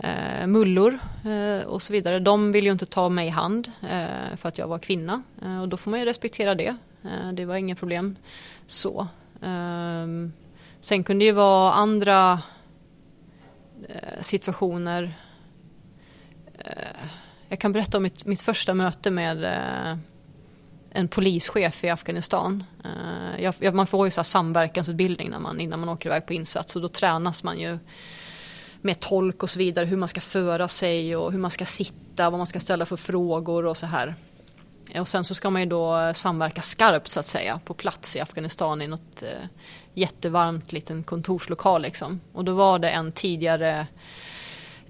eh, mullor eh, och så vidare. De vill ju inte ta mig i hand eh, för att jag var kvinna. Eh, och då får man ju respektera det. Eh, det var inga problem så. Ehm, sen kunde det ju vara andra eh, situationer. jag kan berätta om mitt, mitt första möte med en polischef i Afghanistan. Uh, jag, man får ju så samverkansutbildning när man, innan man åker iväg på insats och då tränas man ju med tolk och så vidare hur man ska föra sig och hur man ska sitta, vad man ska ställa för frågor och så här. Och sen så ska man ju då samverka skarpt så att säga på plats i Afghanistan i något eh, jättevarmt liten kontorslokal liksom. Och då var det en tidigare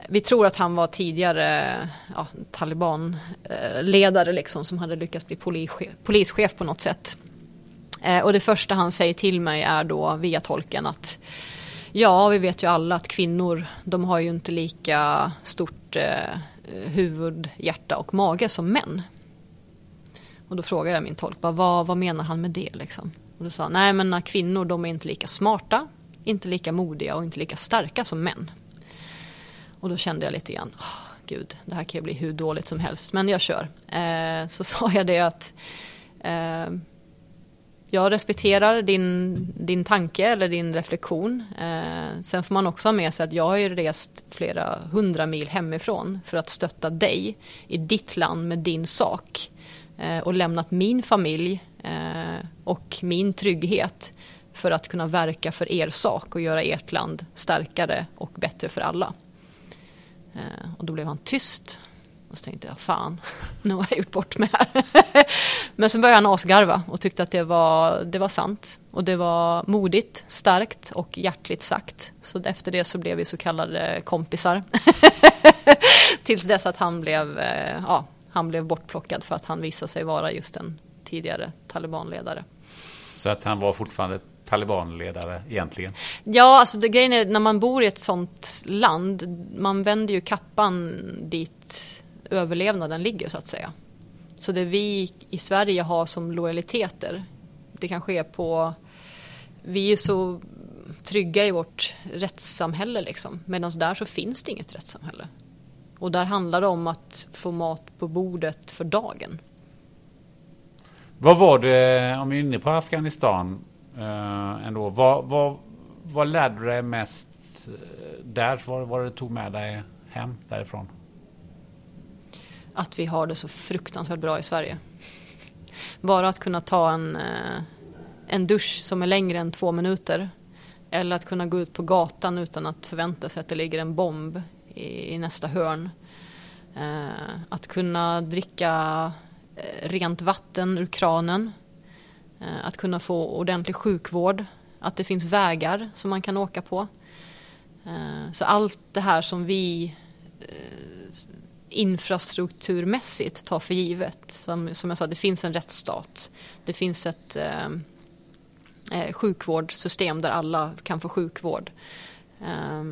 vi tror att han var tidigare ja, talibanledare eh, liksom som hade lyckats bli polischef, polischef på något sätt. Eh, och det första han säger till mig är då via tolken att ja, vi vet ju alla att kvinnor de har ju inte lika stort eh, huvud, hjärta och mage som män. Och då frågade jag min tolk, vad, vad menar han med det liksom? Och då sa han, nej men kvinnor de är inte lika smarta, inte lika modiga och inte lika starka som män. Och då kände jag lite grann, oh, gud, det här kan ju bli hur dåligt som helst, men jag kör. Eh, så [LAUGHS] sa jag det att eh, jag respekterar din, din tanke eller din reflektion. Eh, sen får man också ha med sig att jag har ju rest flera hundra mil hemifrån för att stötta dig i ditt land med din sak. Eh, och lämnat min familj eh, och min trygghet för att kunna verka för er sak och göra ert land starkare och bättre för alla. Eh, och då blev han tyst. Och så tänkte jag, fan, [LAUGHS] nu har jag gjort bort mig här. [LAUGHS] Men sen började han asgarva och tyckte att det var, det var sant. Och det var modigt, starkt och hjärtligt sagt. Så efter det så blev vi så kallade kompisar. [LAUGHS] Tills dess att han blev, eh, ja, han blev bortplockad för att han visade sig vara just en tidigare talibanledare. Så att han var fortfarande talibanledare egentligen? Ja, alltså det, grejen är när man bor i ett sånt land, man vänder ju kappan dit överlevnaden ligger så att säga. Så det vi i Sverige har som lojaliteter, det kan ske på, vi är så trygga i vårt rättssamhälle liksom. Medan där så finns det inget rättssamhälle. Och där handlar det om att få mat på bordet för dagen. Vad var det, om vi är inne på Afghanistan, eh, ändå. Vad, vad, vad lärde du dig mest eh, där? Vad var det du tog med dig hem därifrån? Att vi har det så fruktansvärt bra i Sverige. Bara att kunna ta en, eh, en dusch som är längre än två minuter. Eller att kunna gå ut på gatan utan att förvänta sig att det ligger en bomb i, i nästa hörn. Eh, att kunna dricka eh, rent vatten ur kranen Eh, att kunna få ordentlig sjukvård, att det finns vägar som man kan åka på. Eh, så allt det här som vi infrastrukturmässigt ta för givet. Som, som jag sa, det finns en rättsstat. Det finns ett eh, eh sjukvårdssystem där alla kan få sjukvård. Eh,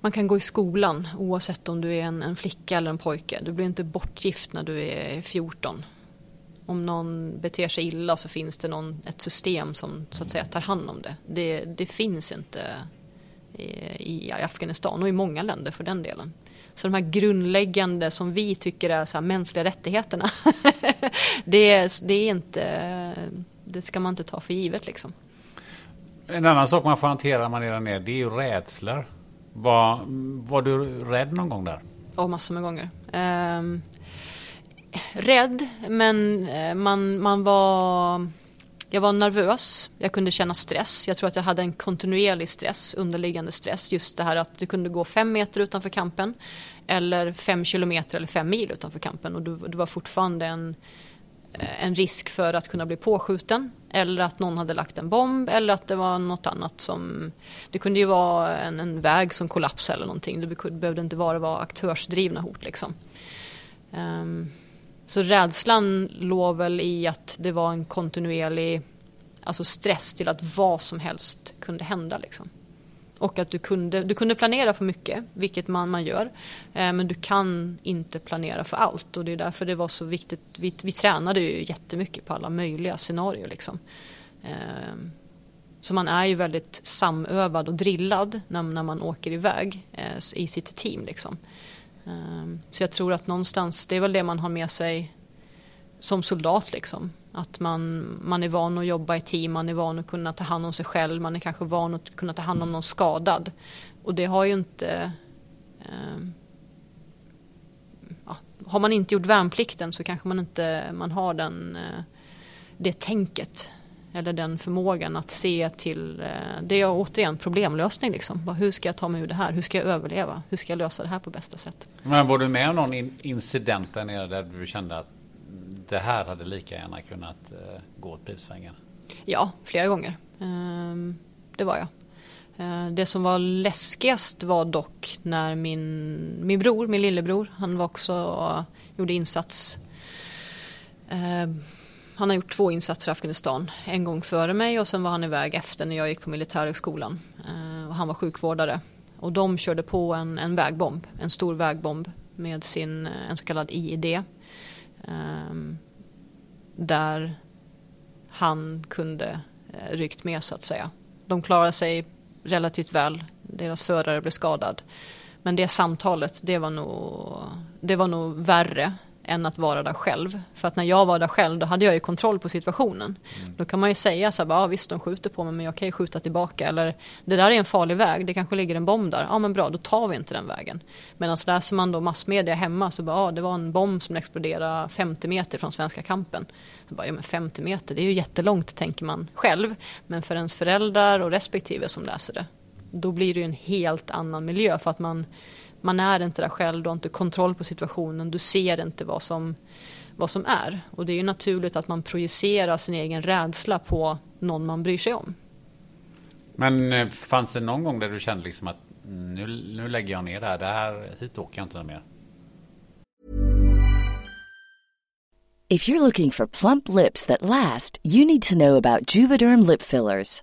man kan gå i skolan oavsett om du är en, en, flicka eller en pojke. Du blir inte bortgift när du är 14 om någon beter sig illa så finns det någon, ett system som så att säga tar hand om det. Det, det finns inte i, i, Afghanistan och i många länder för den delen. Så de här grundläggande som vi tycker är så här mänskliga rättigheterna. [LAUGHS] det, det är inte, det ska man inte ta för givet liksom. En annan sak man får hantera när man är där nere det är ju rädslor. Var, var du rädd någon gång där? Ja, massor med gånger. Um, rädd, men eh, man, man var... Jag var nervös, jag kunde känna stress. Jag tror att jag hade en kontinuerlig stress, underliggande stress. Just det här att du kunde gå fem meter utanför kampen eller fem kilometer eller fem mil utanför kampen och du, du var fortfarande en, eh, en risk för att kunna bli påskjuten eller att någon hade lagt en bomb eller att det var något annat som Det kunde ju vara en, en väg som kollapsade eller någonting. Det behövde inte bara vara aktörsdrivna hot liksom. Um, så rädslan låg väl i att det var en kontinuerlig alltså stress till att vad som helst kunde hända. Liksom. Och att du kunde, du kunde planera för mycket, vilket man, man gör. Eh, men du kan inte planera för allt och det är därför det var så viktigt. Vi, vi tränade ju jättemycket på alla möjliga scenarier. Liksom. Eh, så man är ju väldigt samövad och drillad när, när man åker iväg eh, i sitt team. Liksom. Ehm, så jag tror att någonstans, det är väl det man har med sig som soldat. Liksom. Att man, man är van att jobba i team, man är van att kunna ta hand om sig själv, man är kanske van att kunna ta hand om någon skadad. Och det har ju inte... Eh, ja, har man inte gjort värnplikten så kanske man inte man har den, eh, det tänket eller den förmågan att se till, eh, det är återigen problemlösning liksom. Hur ska jag ta mig ur det här? Hur ska jag överleva? Hur ska jag lösa det här på bästa sätt? Men var du med om någon incident där nere där du kände att det här hade lika gärna kunnat eh, gå åt pipsvängen? Ja, flera gånger. Ehm, det var jag. Eh, det som var läskigast var dock när min, min bror, min lillebror, han var också, gjorde insats. Han har gjort två insatser i Afghanistan. En gång före mig och sen var han iväg efter när jag gick på militärhögskolan. Eh, och han var sjukvårdare. Och de körde på en, en vägbomb, en stor vägbomb med sin, eh, en så kallad IED. Ehm, där han kunde eh, ryckt med så att säga. De klarade sig relativt väl. Deras förare blev skadad. Men det samtalet, det var nog, det var nog värre än att vara där själv. För att när jag var där själv då hade jag ju kontroll på situationen. Mm. Då kan man ju säga så här, ja visst de skjuter på mig men jag kan ju skjuta tillbaka. Eller det där är en farlig väg, det kanske ligger en bomb där. Ja men bra, då tar vi inte den vägen. Medan läser man då massmedia hemma så bara, ja det var en bomb som exploderade 50 meter från svenska kampen. Så bara, ja men 50 meter, det är ju jättelångt tänker man själv. Men för ens föräldrar och respektive som läser det, då blir det ju en helt annan miljö för att man man är inte där själv, du har inte kontroll på situationen, du ser inte vad som, vad som är. Och det är ju naturligt att man projicerar sin egen rädsla på någon man bryr sig om. Men eh, fanns det någon gång där du kände liksom att nu, nu lägger jag ner det här, det här hit åker jag inte mer? If you're looking for plump lips that last, you need to know about Juvederm lip fillers.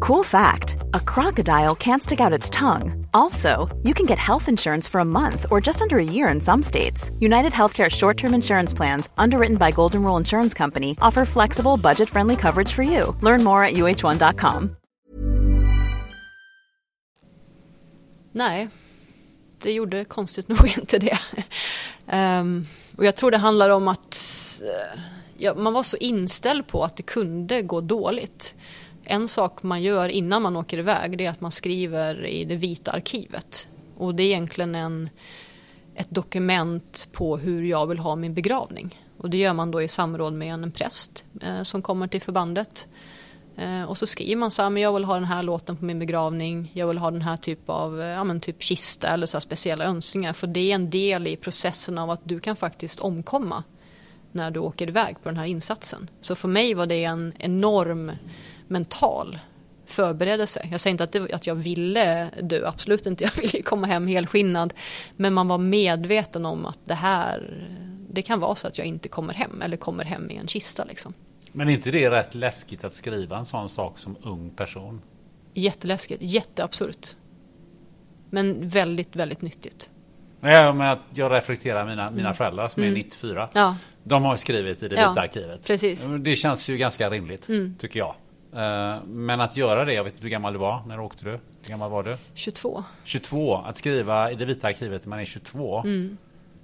Cool fact a crocodile can't stick out its tongue. Also, you can get health insurance for a month or just under a year in some states. United Healthcare short term insurance plans, underwritten by Golden Rule Insurance Company, offer flexible, budget friendly coverage for you. Learn more at uh1.com. Nej, det gjorde konstigt [LAUGHS] nog inte det. um, och jag tror det handlar om att uh, ja, man var så inställd på att det kunde gå dåligt. En sak man gör innan man åker iväg det är att man skriver i det vita arkivet. Och det är egentligen en, ett dokument på hur jag vill ha min begravning. Och det gör man då i samråd med en präst eh, som kommer till förbandet. Eh, och så skriver man så här, men jag vill ha den här låten på min begravning, jag vill ha den här typ av eh, ja, men typ kista eller så speciella önskningar. För det är en del i processen av att du kan faktiskt omkomma när du åker iväg på den här insatsen. Så för mig var det en enorm mental förberedelse. Jag säger inte att, det, att jag ville dö, absolut inte. [LAUGHS] Jag ville komma hem helskinnad. Men man var medveten om att det här, det kan vara så att jag inte kommer hem eller kommer hem i en kista. Liksom. Men är inte det rätt läskigt att skriva en sån sak som ung person? Jätteläskigt, jätteabsurt. Men väldigt, väldigt nyttigt. Ja, men att jag reflekterar mina, mina mm. föräldrar som mm. är 94. Ja. De har skrivit i det ja, vita arkivet. Precis. Det känns ju ganska rimligt, mm. tycker jag. Eh, men att göra det, jag vet inte hur gammal du var när du åkte du? Hur gammal var du? 22. 22, att skriva i det vita arkivet när man är 22 mm.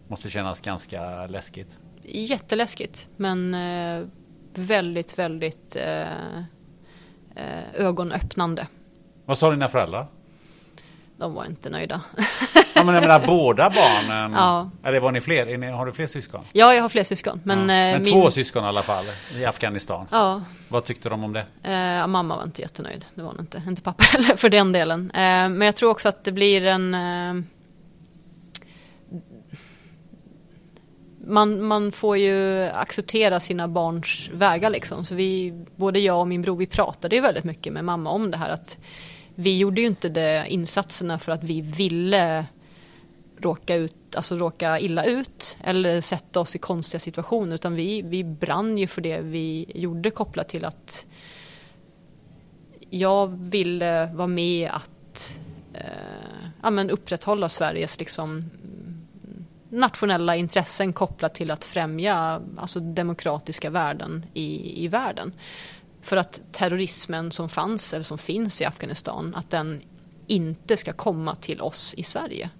måste kännas ganska läskigt. Jätteläskigt, men eh, väldigt, väldigt eh, ögonöppnande. Vad sa dina föräldrar? De var inte nöjda. [LAUGHS] ja, men jag menar båda barnen. Ja. Eller var ni fler? Ni, har du fler syskon? Ja, jag har fler syskon. Men, ja. men eh, min... två syskon i alla fall i Afghanistan. Ja. Vad tyckte de om det? Eh, mamma var inte jättenöjd. Det var hon inte. Inte pappa [LAUGHS] heller för den delen. Eh, men jag tror också att det blir en... Eh, man, man får ju acceptera sina barns vägar liksom. Så vi, både jag och min bror, vi pratade ju väldigt mycket med mamma om det här att vi gjorde ju inte det insatserna för att vi ville råka, ut, alltså råka illa ut eller sätta oss i konstiga situationer utan vi, vi brann ju för det vi gjorde kopplat till att jag ville vara med att eh, ja, men upprätthålla Sveriges liksom, nationella intressen kopplat till att främja alltså, demokratiska värden i, i världen. För att terrorismen som fanns eller som finns i Afghanistan, att den inte ska komma till oss i Sverige.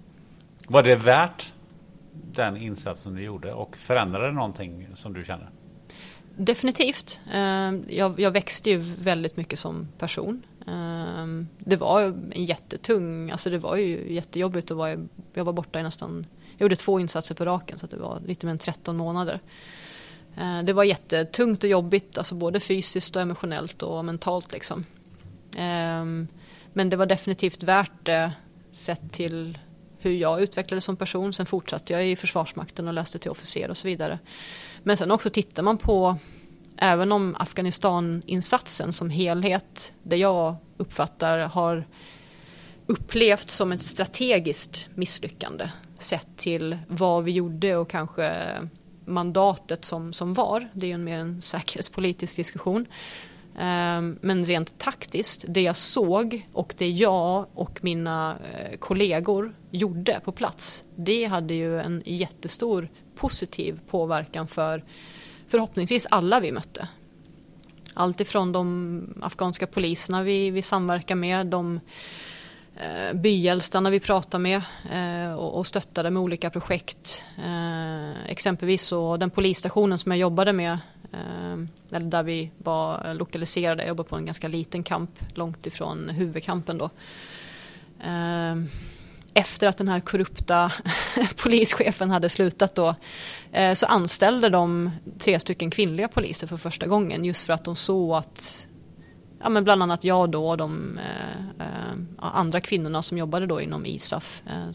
Var det värt den insatsen du gjorde och förändrade det någonting som du känner? Definitivt. Ehm, jag, jag växte ju väldigt mycket som person. Ehm, det var en jättetung, alltså det var ju jättejobbigt att vara, jag var borta i nästan, jag gjorde två insatser på raken så det var lite mer än 13 månader. Ehm, det var jättetungt och jobbigt, alltså både fysiskt och emotionellt och mentalt liksom. Men det var definitivt värt det sett till hur jag utvecklades som person. Sen fortsatte jag i Försvarsmakten och läste till officer och så vidare. Men sen också tittar man på, även om Afghanistan-insatsen som helhet, det jag uppfattar har upplevt som ett strategiskt misslyckande sett till vad vi gjorde och kanske mandatet som, som var. Det är ju en mer en säkerhetspolitisk diskussion. Ehm, men rent taktiskt, det jag såg och det jag och mina eh, kollegor gjorde på plats, det hade ju en jättestor positiv påverkan för förhoppningsvis alla vi mötte. Allt ifrån de afghanska poliserna vi, vi samverkar med, de eh, byäldstarna vi pratar med eh, och, och stöttade med olika projekt. Eh, exempelvis så den polisstationen som jag jobbade med Ehm, eller där vi var lokaliserade. Jag jobbade på en ganska liten kamp långt ifrån huvudkampen då. Eh, efter att den här korrupta [LAUGHS] polischefen hade slutat då eh, så anställde de tre stycken kvinnliga poliser för första gången just för att de såg att ja, men bland annat jag då och de eh, eh andra kvinnorna som jobbade då inom ISAF eh,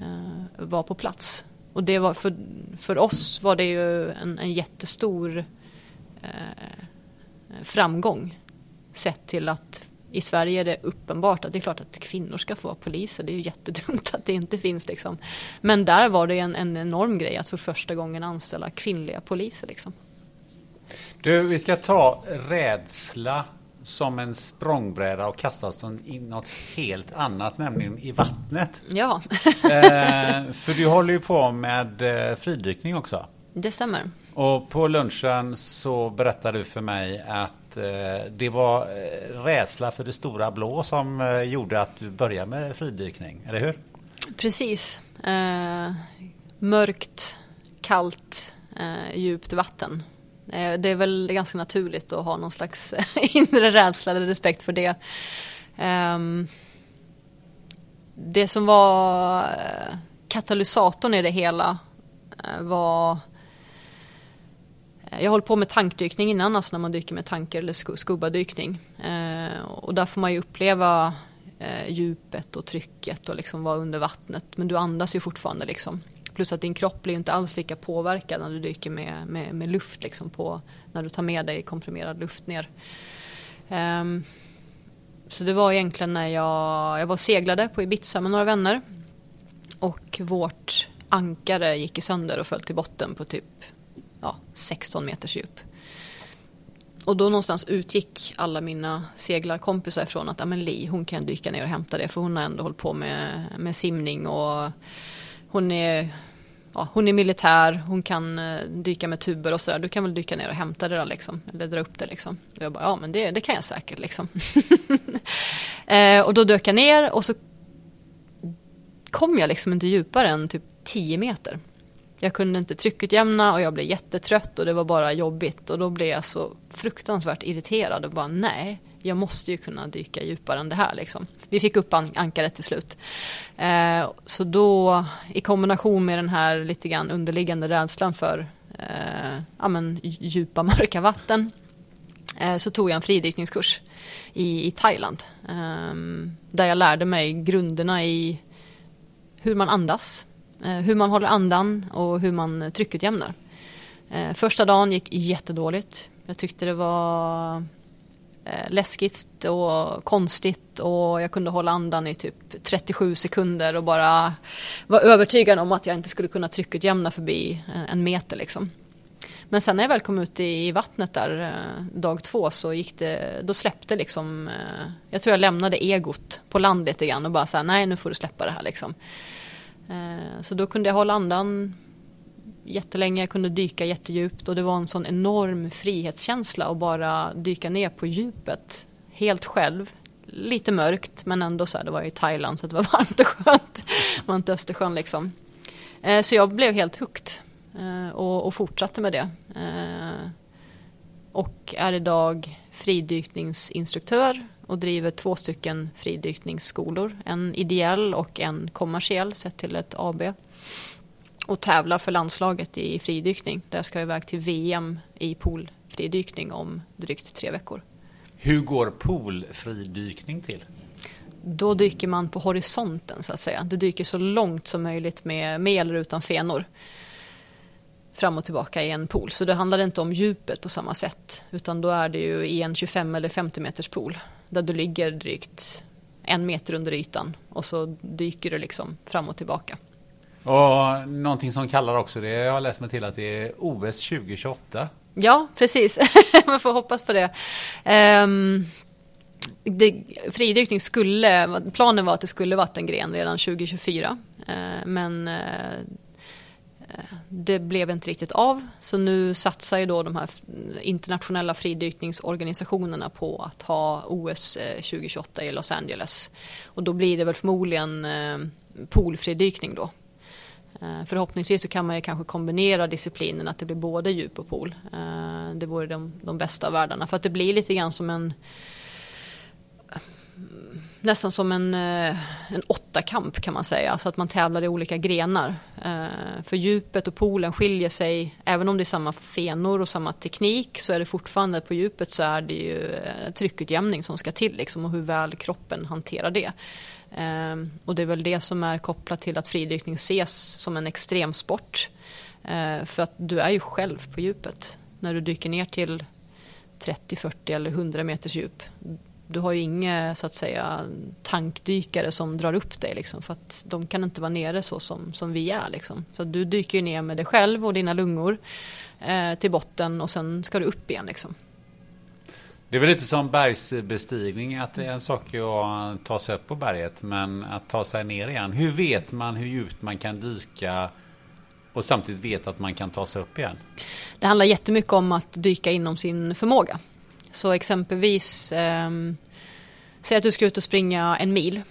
eh, var på plats. Och det var för, för oss var det ju en, en jättestor eh, framgång. Sett till att i Sverige är det uppenbart att det är klart att kvinnor ska få vara poliser. Det är ju jättedumt att det inte finns liksom. Men där var det en, en enorm grej att för första gången anställa kvinnliga poliser liksom. Du, vi ska ta rädsla som en språngbräda och kastas i något helt annat, nämligen i vattnet. Ja. [LAUGHS] eh, för du håller ju på med eh, fridykning också. Det stämmer. Och på lunchen så berättade du för mig att eh, det var eh, rädsla för det stora blå som eh, gjorde att du började med fridykning, eller hur? Precis. Eh, mörkt, kallt, djupt vatten. Eh, det är väl ganska naturligt att ha någon slags [LAUGHS] inre rädsla eller respekt för det. Ehm, det som var eh, katalysatorn i det hela eh, var jag har hållit på med tankdykning innan, alltså när man dyker med tanker eller skubbadykning. Och där får man ju uppleva djupet och trycket och liksom vara under vattnet. Men du andas ju fortfarande liksom. Plus att din kropp blir inte alls lika påverkad när du dyker med, med, med luft liksom på, när du tar med dig komprimerad luft ner. Um, så det var egentligen när jag, jag var seglade på Ibiza med några vänner. Och vårt ankare gick i sönder och föll till botten på typ ja, 16 meters djup. Och då någonstans utgick alla mina seglarkompisar ifrån att ah, men Li, hon kan dyka ner och hämta det för hon har ändå hållit på med, med simning och hon är, ja, hon är militär, hon kan eh, dyka med tuber och sådär. Du kan väl dyka ner och hämta det då liksom, eller dra upp det liksom. Och jag bara, ja men det, det kan jag säkert liksom. [LAUGHS] eh, och då dök jag ner och så kom jag liksom inte djupare än typ 10 meter. Jag kunde inte tryckutjämna och jag blev jättetrött och det var bara jobbigt. Och då blev jag så fruktansvärt irriterad och bara nej, jag måste ju kunna dyka djupare än det här liksom. Vi fick upp an ankaret till slut. Eh, så då i kombination med den här lite grann underliggande rädslan för eh, ja, men, djupa [LAUGHS] mörka vatten eh, så tog jag en fridykningskurs i, i Thailand. Ehm, där jag lärde mig grunderna i hur man andas, eh, hur man håller andan och hur man tryckutjämnar. Eh, första dagen gick jättedåligt. Jag tyckte det var Eh, läskigt och konstigt och jag kunde hålla andan i typ 37 sekunder och bara var övertygad om att jag inte skulle kunna tryckutjämna förbi en meter liksom. Men sen när jag väl kom ut i, vattnet där eh, dag två så gick det, då släppte liksom, eh, jag tror jag lämnade egot på land lite grann och bara så nej nu får du släppa det här liksom. Så då kunde jag hålla andan jättelänge, jag kunde dyka jättedjupt och det var en sån enorm frihetskänsla att bara dyka ner på djupet helt själv. Lite mörkt men ändå så här, det var i Thailand så det var [LAUGHS] varmt och skönt. Det var inte Östersjön liksom. Eh, så jag blev helt hooked eh, och fortsatte med det. Eh, och är idag fridykningsinstruktör och driver två stycken fridykningsskolor. En ideell och en kommersiell sett till ett AB och tävlar för landslaget i fridykning. Där ska jag iväg till VM i poolfridykning om drygt tre veckor. Hur går poolfridykning till? Då dyker man på horisonten så att säga. Du dyker så långt som möjligt med, med eller utan fenor. Fram och tillbaka i en pool. Så det handlar inte om djupet på samma sätt. Utan då är det ju i en 25 eller 50 meters pool. Där du ligger drygt en meter under ytan. Och så dyker du liksom fram och tillbaka. Och någonting som kallar också det, jag har läst mig till att det är OS 2028. Ja, precis. [LAUGHS] Man får hoppas på det. Um, det, fridykning skulle, planen var att det skulle vara en gren redan 2024. Uh, ehm, men uh, det blev inte riktigt av. Så nu satsar ju då de här internationella fridykningsorganisationerna på att ha OS 2028 eh, i Los Angeles. Och då blir det väl förmodligen eh, poolfridykning då. Eh, förhoppningsvis så kan man ju kanske kombinera disciplinerna att det blir både djup och pool. Eh, det vore de, de bästa av världarna för att det blir lite grann som en nästan som en, eh, en åttakamp kan man säga, Alltså att man tävlar i olika grenar. För djupet och poolen skiljer sig, även om det är samma fenor och samma teknik så är det fortfarande på djupet så är det ju tryckutjämning som ska till liksom, och hur väl kroppen hanterar det. Ehm, och det är väl det som är kopplat till att fridykning ses som en extremsport. Ehm, för att du är ju själv på djupet. När du dyker ner till 30, 40 eller 100 meters djup. Du har ju inga så att säga tankdykare som drar upp dig liksom, för att de kan inte vara nere så som, som vi är. Liksom. Så du dyker ju ner med dig själv och dina lungor eh, till botten och sen ska du upp igen. Liksom. Det är väl lite som bergsbestigning, att det är en sak att ta sig upp på berget, men att ta sig ner igen. Hur vet man hur djupt man kan dyka och samtidigt veta att man kan ta sig upp igen? Det handlar jättemycket om att dyka inom sin förmåga. Så exempelvis, eh, säg att du ska ut och springa en mil.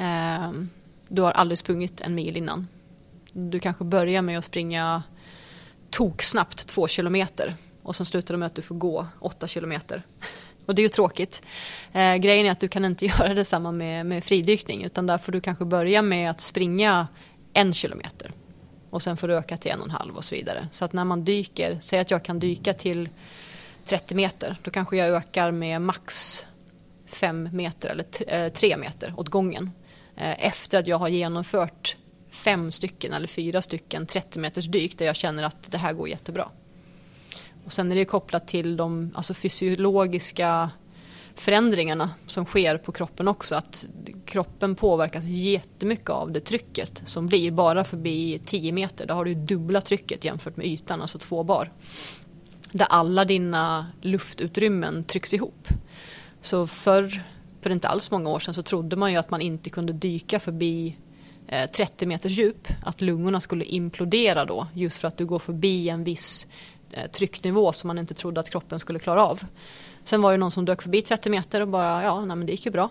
Eh, du har aldrig sprungit en mil innan. Du kanske börjar med att springa toksnabbt två kilometer och sen slutar det med att du får gå 8 kilometer. Och det är ju tråkigt. Eh, grejen är att du kan inte [LAUGHS] göra detsamma med, med fridykning utan där får du kanske börja med att springa en kilometer. Och sen får du öka till en och en halv och så vidare. Så att när man dyker, säg att jag kan dyka till 30 meter, då kanske jag ökar med max 5 meter eller 3 eh, meter åt gången. Eh, efter att jag har genomfört fem stycken eller fyra stycken 30 meters dyk där jag känner att det här går jättebra. Och sen är det kopplat till de alltså fysiologiska förändringarna som sker på kroppen också. Att kroppen påverkas jättemycket av det trycket som blir bara förbi 10 meter. Då har du dubbla trycket jämfört med ytan, alltså två bar. Där alla dina luftutrymmen trycks ihop. Så för, för inte alls många år sedan så trodde man ju att man inte kunde dyka förbi eh, 30 meters djup. Att lungorna skulle implodera då just för att du går förbi en viss Eh, trycknivå som man inte trodde att kroppen skulle klara av. Sen var det någon som dök förbi 30 meter och bara, ja, nej, men det gick ju bra.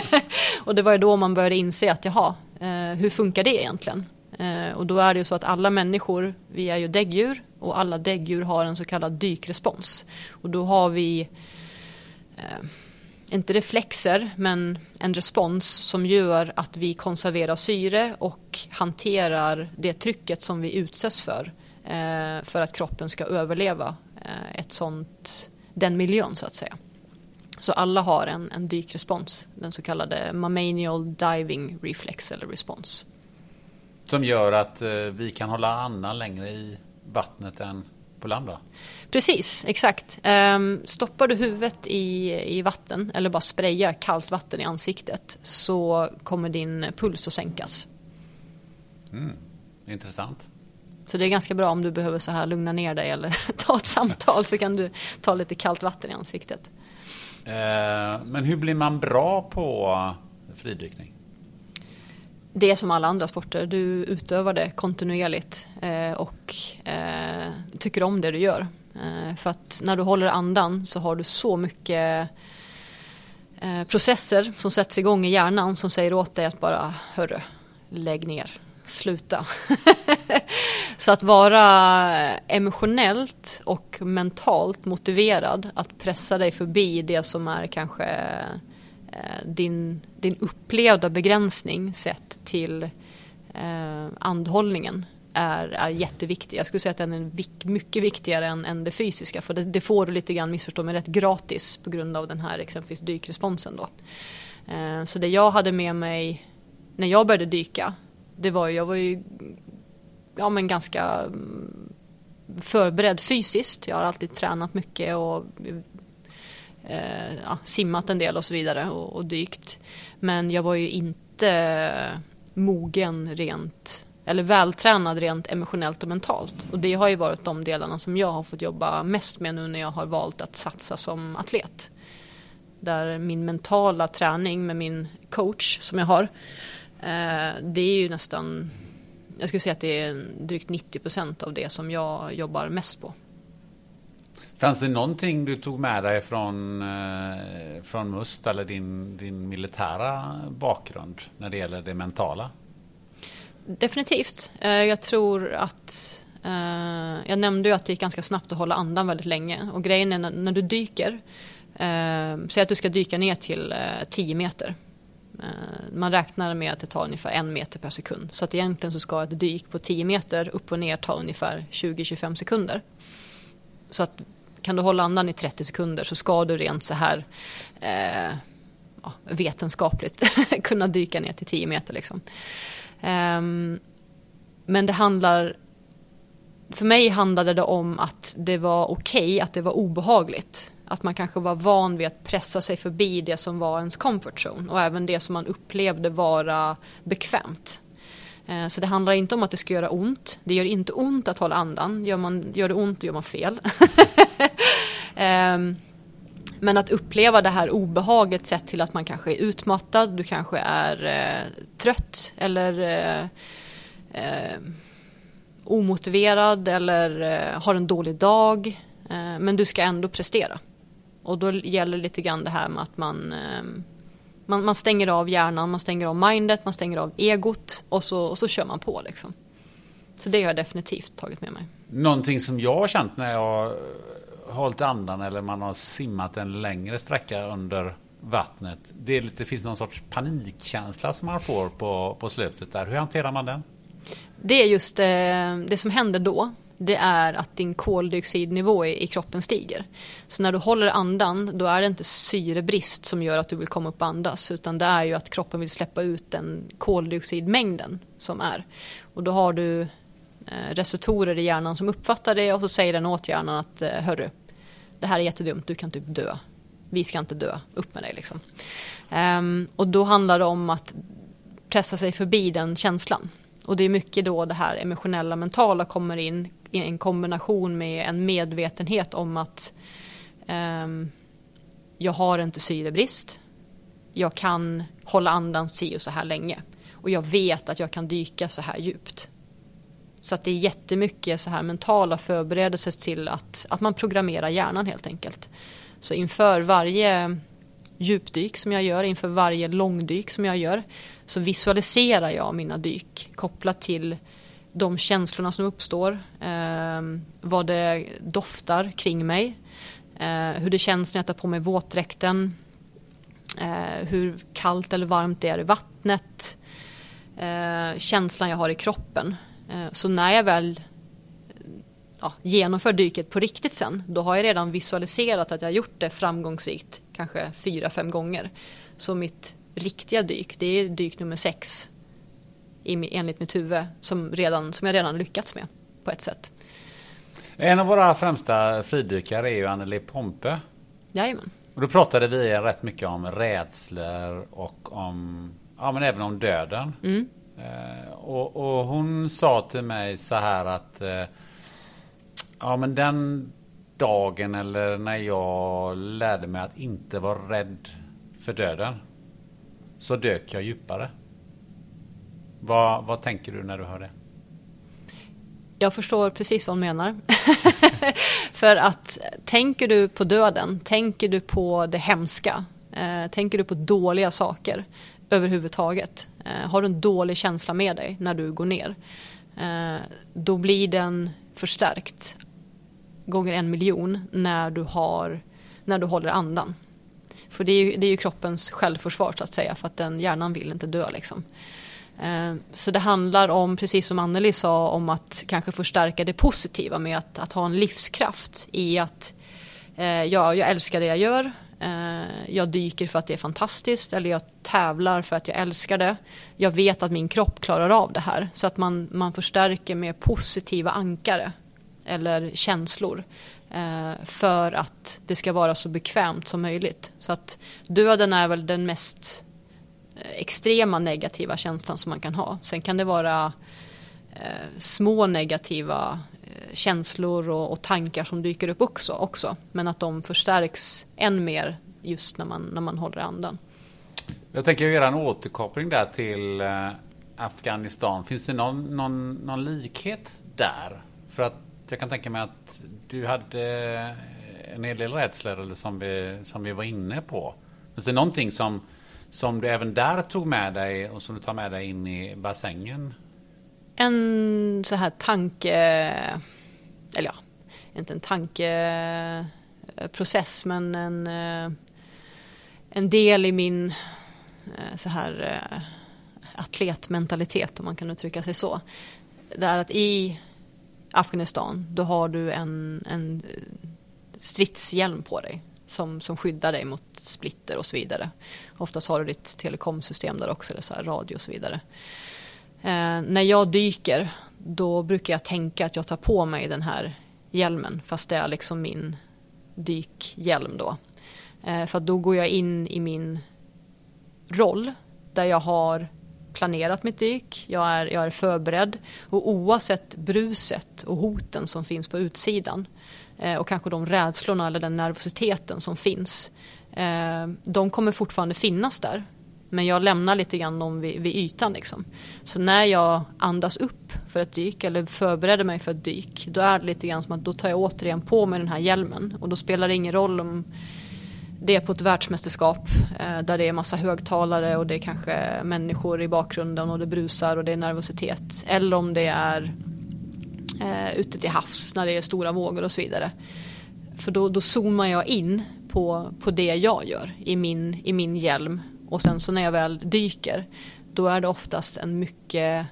[LAUGHS] och det var ju då man började inse att, jaha, eh, hur funkar det egentligen? Eh, och då är det ju så att alla människor, vi är ju däggdjur och alla däggdjur har en så kallad dykrespons. Och då har vi eh, inte reflexer, men en respons som gör att vi konserverar syre och hanterar det trycket som vi utsätts för eh, för att kroppen ska överleva eh, ett sånt, den miljön så att säga. Så alla har en, en dykrespons, den så kallade mammalian diving reflex eller respons. Som gör att eh, vi kan hålla andan längre i vattnet än på land va? Precis, exakt. Um, stoppar du huvudet i, i vatten eller bara sprayar kallt vatten i ansiktet så kommer din puls att sänkas. Mm, intressant. Så det är ganska bra om du behöver så här lugna ner dig eller [LAUGHS] ta ett samtal så kan du ta lite kallt vatten i ansiktet. Uh, men hur blir man bra på fridykning? det är som alla andra sporter, du utövar det kontinuerligt eh, och eh, tycker om det du gör. Eh, för att när du håller andan så har du så mycket eh, processer som sätts igång i hjärnan som säger åt dig att bara, hörru, lägg ner, sluta. [LAUGHS] så att vara emotionellt och mentalt motiverad att pressa dig förbi det som är kanske eh, din, din upplevda begränsning sett till eh, andhållningen är, är jätteviktig. Jag skulle säga att den är vik, mycket viktigare än, än det fysiska. För det, det får du lite grann, missförstå mig rätt, gratis på grund av den här exempelvis dykresponsen. Då. Eh, så det jag hade med mig när jag började dyka, det var ju, jag var ju ja, men ganska mm, förberedd fysiskt. Jag har alltid tränat mycket och eh, ja, simmat en del och så vidare och, och dykt. Men jag var ju inte mogen rent eller vältränad rent emotionellt och mentalt. Och det har ju varit de delarna som jag har fått jobba mest med nu när jag har valt att satsa som atlet. Där min mentala träning med min coach som jag har, eh, det är ju nästan, jag skulle säga att det är drygt 90% av det som jag jobbar mest på. Fanns det någonting du tog med dig från, eh, från MUST eller din, din militära bakgrund när det gäller det mentala? Definitivt. Eh, jag tror att eh, jag nämnde ju att det gick ganska snabbt att hålla andan väldigt länge och grejen är när, när du dyker eh, säg att du ska dyka ner till 10 meter Eh, man räknar med att det tar ungefär en meter per sekund. Så att egentligen så ska ett dyk på 10 meter upp och ner ta ungefär 20-25 sekunder. Så att kan du hålla andan i 30 sekunder så ska du rent så här eh, vetenskapligt [LAUGHS] kunna dyka ner till 10 meter. Liksom. Eh, men det handlar, för mig handlade det om att det var okej, okay, att det var obehagligt. Att man kanske var van vid att pressa sig förbi det som var ens comfort zone och även det som man upplevde vara bekvämt. Eh, så det handlar inte om att det ska göra ont. Det gör inte ont att hålla andan. Gör, man, gör det ont, gör man fel. [LAUGHS] Ehm, men att uppleva det här obehaget sett till att man kanske är utmattad, du kanske är eh, trött eller eh, eh, omotiverad eller eh, har en dålig dag. Eh, men du ska ändå prestera. Och då gäller det lite grann det här med att man, eh, man, man stänger av hjärnan, man stänger av mindet, man stänger av egot och så, och så kör man på liksom. Så det har jag definitivt tagit med mig. Någonting som jag har känt när jag har hållit andan eller man har simmat en längre sträcka under vattnet. Det, är lite, det finns någon sorts panikkänsla som man får på, på slutet där. Hur hanterar man den? Det är just eh, det som händer då. Det är att din koldioxidnivå i, i kroppen stiger. Så när du håller andan då är det inte syrebrist som gör att du vill komma upp och andas. Utan det är ju att kroppen vill släppa ut den koldioxidmängden som är. Och då har du eh, receptorer i hjärnan som uppfattar det och så säger den åt hjärnan att eh, hörru, det här är jättedumt, du kan typ dö. Vi ska inte dö, upp med dig liksom. Ehm, och då handlar det om att pressa sig förbi den känslan. Och det är mycket då det här emotionella mentala kommer in i en kombination med en medvetenhet om att um, jag har inte syrebrist. Jag kan hålla andan si och så här länge. Och jag vet att jag kan dyka så här djupt. Så att det är jättemycket så här mentala förberedelser till att, att man programmerar hjärnan helt enkelt. Så inför varje djupdyk som jag gör, inför varje långdyk som jag gör, så visualiserar jag mina dyk kopplat till de känslorna som uppstår, eh, vad det doftar kring mig, eh, hur det känns när jag tar på mig våtdräkten, eh, hur kallt eller varmt det är i vattnet, eh, känslan jag har i kroppen. Eh, så när jag väl ja, genomför dyket på riktigt sen, då har jag redan visualiserat att jag gjort det framgångsrikt, kanske fyra, fem gånger. Så mitt riktiga dyk, det är dyk nummer sex enligt mitt huvud som, redan, som jag redan lyckats med på ett sätt. En av våra främsta fridykare är ju Anneli Pompe. Jajamän. Och då pratade vi rätt mycket om rädslor och om, ja men även om döden. Mm. Eh, och, och, hon sa till mig så här att eh, ja men den dagen eller när jag lärde mig att inte vara rädd för döden så dök jag djupare. Vad, vad tänker du när du hör det? Jag förstår precis vad hon menar. [LAUGHS] för att tänker du på döden, tänker du på det hemska, eh, tänker du på dåliga saker överhuvudtaget, eh, har du en dålig känsla med dig när du går ner, eh, då blir den förstärkt gånger en miljon när du, har, när du håller andan. För det är, ju, det är ju kroppens självförsvar så att säga för att den hjärnan vill inte dö liksom. Eh, så det handlar om, precis som Anneli sa, om att kanske förstärka det positiva med att, att ha en livskraft i att eh, ja, jag älskar det jag gör. Eh, jag dyker för att det är fantastiskt eller jag tävlar för att jag älskar det. Jag vet att min kropp klarar av det här. Så att man, man förstärker med positiva ankare eller känslor för att det ska vara så bekvämt som möjligt. Så att döden är väl den mest Eh, extrema negativa känslan som man kan ha. Sen kan det vara eh, små negativa eh, känslor och, och, tankar som dyker upp också, också. Men att de förstärks än mer just när man, när man håller andan. Jag tänker göra en återkoppling där till eh, Afghanistan. Finns det någon, någon, någon likhet där? För att jag kan tänka mig att du hade eh, en hel del rädslor eller som, vi, som vi var inne på. Finns det någonting som, som du även där tog med dig och som du tar med dig in i bassängen? En så här tanke, eller ja, inte en tankeprocess eh, men en, eh, en del i min eh, så här atletmentalitet om man kan uttrycka sig så. Det är att i Afghanistan, då har du en, en stridshjälm på dig som, som skyddar dig mot splitter och så vidare. Oftast har du ditt telekomsystem där också, eller så här, radio och så vidare. Eh, när jag dyker, då brukar jag tänka att jag tar på mig den här hjälmen, fast det är liksom min dykhjälm då. Eh, för då går jag in i min roll, där jag har planerat mitt dyk, jag är, jag är förberedd och oavsett bruset och hoten som finns på utsidan Eh, och kanske de rädslorna eller den nervositeten som finns, eh, de kommer fortfarande finnas där. Men jag lämnar lite grann dem vid, vid ytan liksom. Så när jag andas upp för ett dyk eller förbereder mig för ett dyk. Då är det lite grann som att då tar jag återigen på mig den här hjälmen. Och då spelar det ingen roll om det är på ett världsmästerskap eh, där det är massa högtalare och det är kanske människor i bakgrunden och det brusar och det är nervositet. Eller om det är eh, ute till havs när det är stora vågor och så vidare. För då, då zoomar jag in på, på det jag gör i min, i min hjälm. Och sen så när jag väl dyker då är det oftast en mycket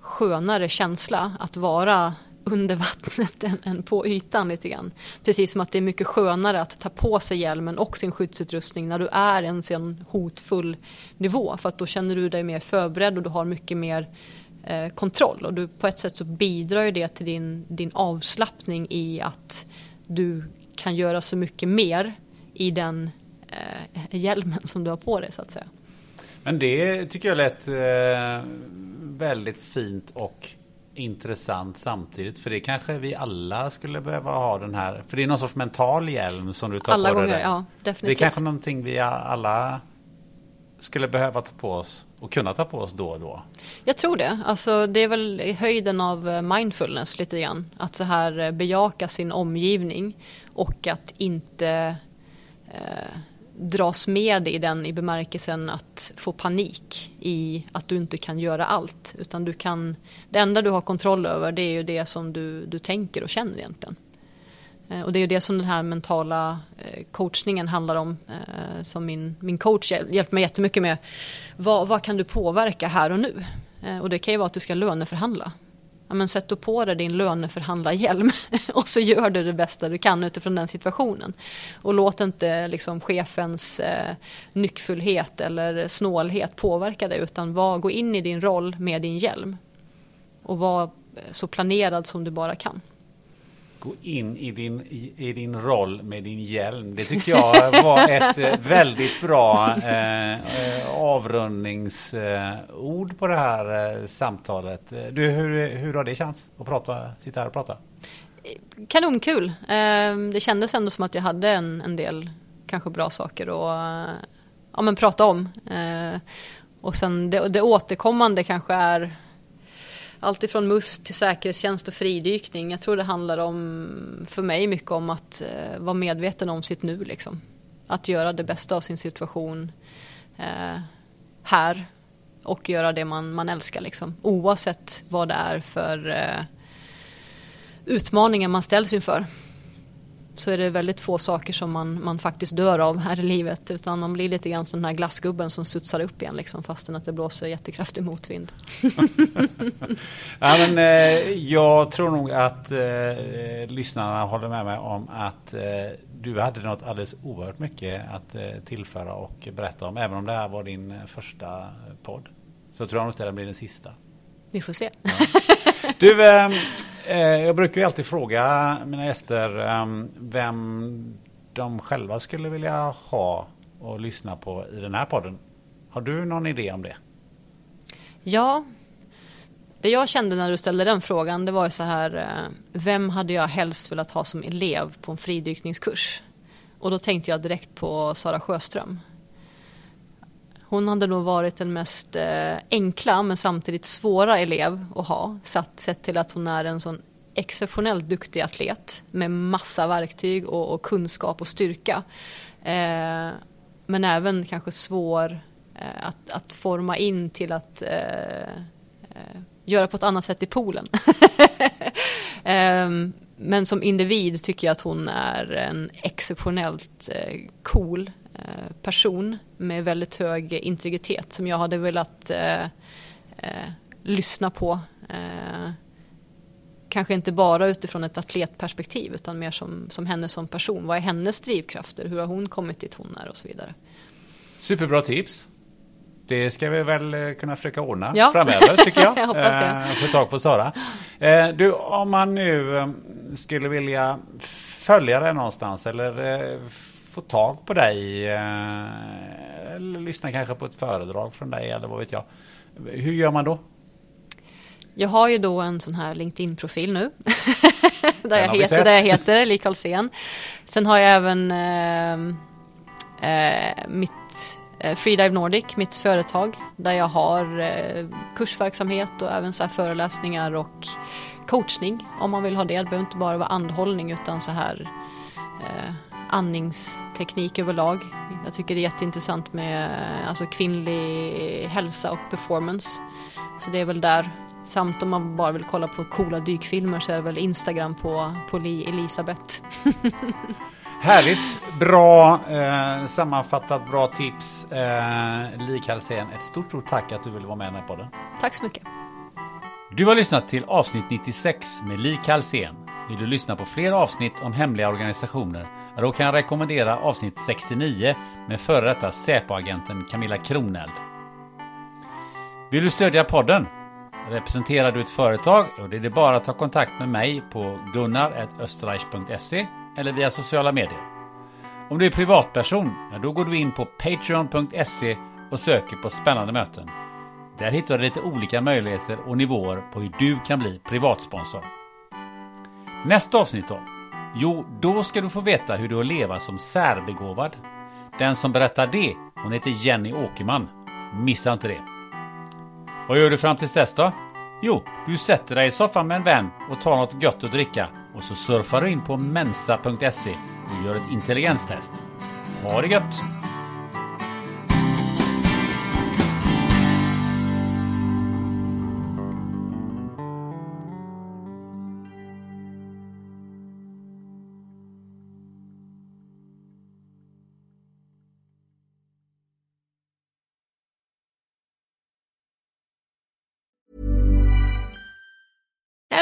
skönare känsla att vara under [LAUGHS] vattnet än, än, på ytan lite grann. Precis som att det är mycket skönare att ta på sig hjälmen och sin skyddsutrustning när du är en sån hotfull nivå. För att då känner du dig mer förberedd och du har mycket mer eh, kontroll. Och du, på ett sätt så bidrar ju det till din, din avslappning i att du kan göra så mycket mer i den eh, hjälmen som du har på dig så att säga. Men det tycker jag lät eh, väldigt fint och intressant samtidigt. För det kanske vi alla skulle behöva ha den här. För det är någon sorts mental hjälm som du tar alla på gånger, dig. Ja, definitivt. Det är kanske någonting vi alla skulle behöva ta på oss och kunna ta på oss då och då. Jag tror det. Alltså, det är väl höjden av eh, mindfulness lite grann. Att så här eh, bejaka sin omgivning och att inte eh, dras med i den i bemärkelsen att få panik i att du inte kan göra allt. Utan du kan, det enda du har kontroll över det är ju det som du, du tänker och känner egentligen. Eh, och det är ju det som den här mentala eh, coachningen handlar om. Eh, som min, min coach hjälper mig jättemycket med. Vad, vad kan du påverka här och nu? Och det kan ju vara att du ska löneförhandla ja, men sätt då på dig din löneförhandlarhjälm [LAUGHS] och så gör du det bästa du kan utifrån den situationen. Och låt inte liksom chefens eh, nyckfullhet eller snålhet påverka dig utan var, gå in i din roll med din hjälm. Och var så planerad som du bara kan gå in i din, i, i, din roll med din hjälm. Det tycker jag var ett eh, väldigt bra eh, eh, avrundningsord på det här eh, samtalet. Du, hur, hur har det känts att prata, sitta här och prata? Kanonkul. Eh, det kändes ändå som att jag hade en, en del kanske bra saker att ja, men prata om. Eh, och sen det, det återkommande kanske är alltifrån MUST till säkerhetstjänst och fridykning. Jag tror det handlar om, för mig mycket om att eh, vara medveten om sitt nu liksom. Att göra det bästa av sin situation eh, här och göra det man, man älskar liksom. Oavsett vad det är för eh, utmaningar man ställs inför så är det väldigt få saker som man, man faktiskt dör av här i livet. Utan man blir lite grann som den här glassgubben som studsar upp igen liksom, fastän att det blåser jättekraftig motvind. [LAUGHS] ja, men, eh, jag tror nog att eh, lyssnarna håller med mig om att eh, du hade något alldeles oerhört mycket att eh, tillföra och berätta om. Även om det här var din första podd. Så tror jag nog inte den blir den sista. Vi får se. Ja. Du, eh, Eh, jag brukar ju alltid fråga mina gäster ehm, vem de själva skulle vilja ha och lyssna på i den här podden. Har du någon idé om det? Ja, det jag kände när du ställde den frågan det var ju så här, eh, vem hade jag helst velat ha som elev på en fridykningskurs? Och då tänkte jag direkt på Sara Sjöström. Hon hade nog varit den mest eh, enkla men samtidigt svåra elev att ha. Satt, sett till att hon är en sån exceptionellt duktig atlet med massa verktyg och, och kunskap och styrka. Eh, men även kanske svår eh, att, att, forma in till att eh, eh, göra på ett annat sätt i poolen. [LAUGHS] Eh, men som individ tycker jag att hon är en exceptionellt eh, cool person med väldigt hög integritet som jag hade velat eh, eh, lyssna på. Eh, kanske inte bara utifrån ett atletperspektiv utan mer som, som henne som person. Vad är hennes drivkrafter? Hur har hon kommit dit hon är och så vidare. Superbra tips. Det ska vi väl eh, kunna försöka ordna ja. framöver tycker jag. [LAUGHS] jag hoppas det. Eh, få tag på Sara. Eh, du, om man nu skulle vilja följa dig någonstans eller få tag på dig eh, eller lyssna kanske på ett föredrag från dig eller vad vet jag. Hur gör man då? Jag har ju då en sån här LinkedIn-profil nu. [LAUGHS] där, jag heter, där jag heter Lik Sen har jag även eh, eh, mitt eh, Freedive Nordic, mitt företag, där jag har eh, kursverksamhet och även så här föreläsningar och coachning om man vill ha det. Det behöver inte bara vara andhållning utan så här eh, andningsteknik överlag. Jag tycker det är jätteintressant med alltså, kvinnlig hälsa och performance. Så det är väl där. Samt om man bara vill kolla på coola dykfilmer så är det väl Instagram på, på Li Elisabeth. [LAUGHS] Härligt, bra eh, sammanfattat, bra tips. Eh, Li Kalsén, ett stort, stort tack att du ville vara med i den här podden. Tack så mycket. Du har lyssnat till avsnitt 96 med Li Kalsén. Vill du lyssna på fler avsnitt om hemliga organisationer? Då kan jag rekommendera avsnitt 69 med före detta Säpo-agenten Camilla Kroneld. Vill du stödja podden? Representerar du ett företag? Då är det bara att ta kontakt med mig på gunnar.österreich.se eller via sociala medier. Om du är privatperson, då går du in på patreon.se och söker på spännande möten. Där hittar du lite olika möjligheter och nivåer på hur du kan bli privatsponsor. Nästa avsnitt då? Jo, då ska du få veta hur det är att leva som särbegåvad. Den som berättar det, hon heter Jenny Åkerman. Missa inte det. Vad gör du fram tills dess då? Jo, du sätter dig i soffan med en vän och tar något gött att dricka och så surfar du in på mensa.se och gör ett intelligenstest. Ha det gött!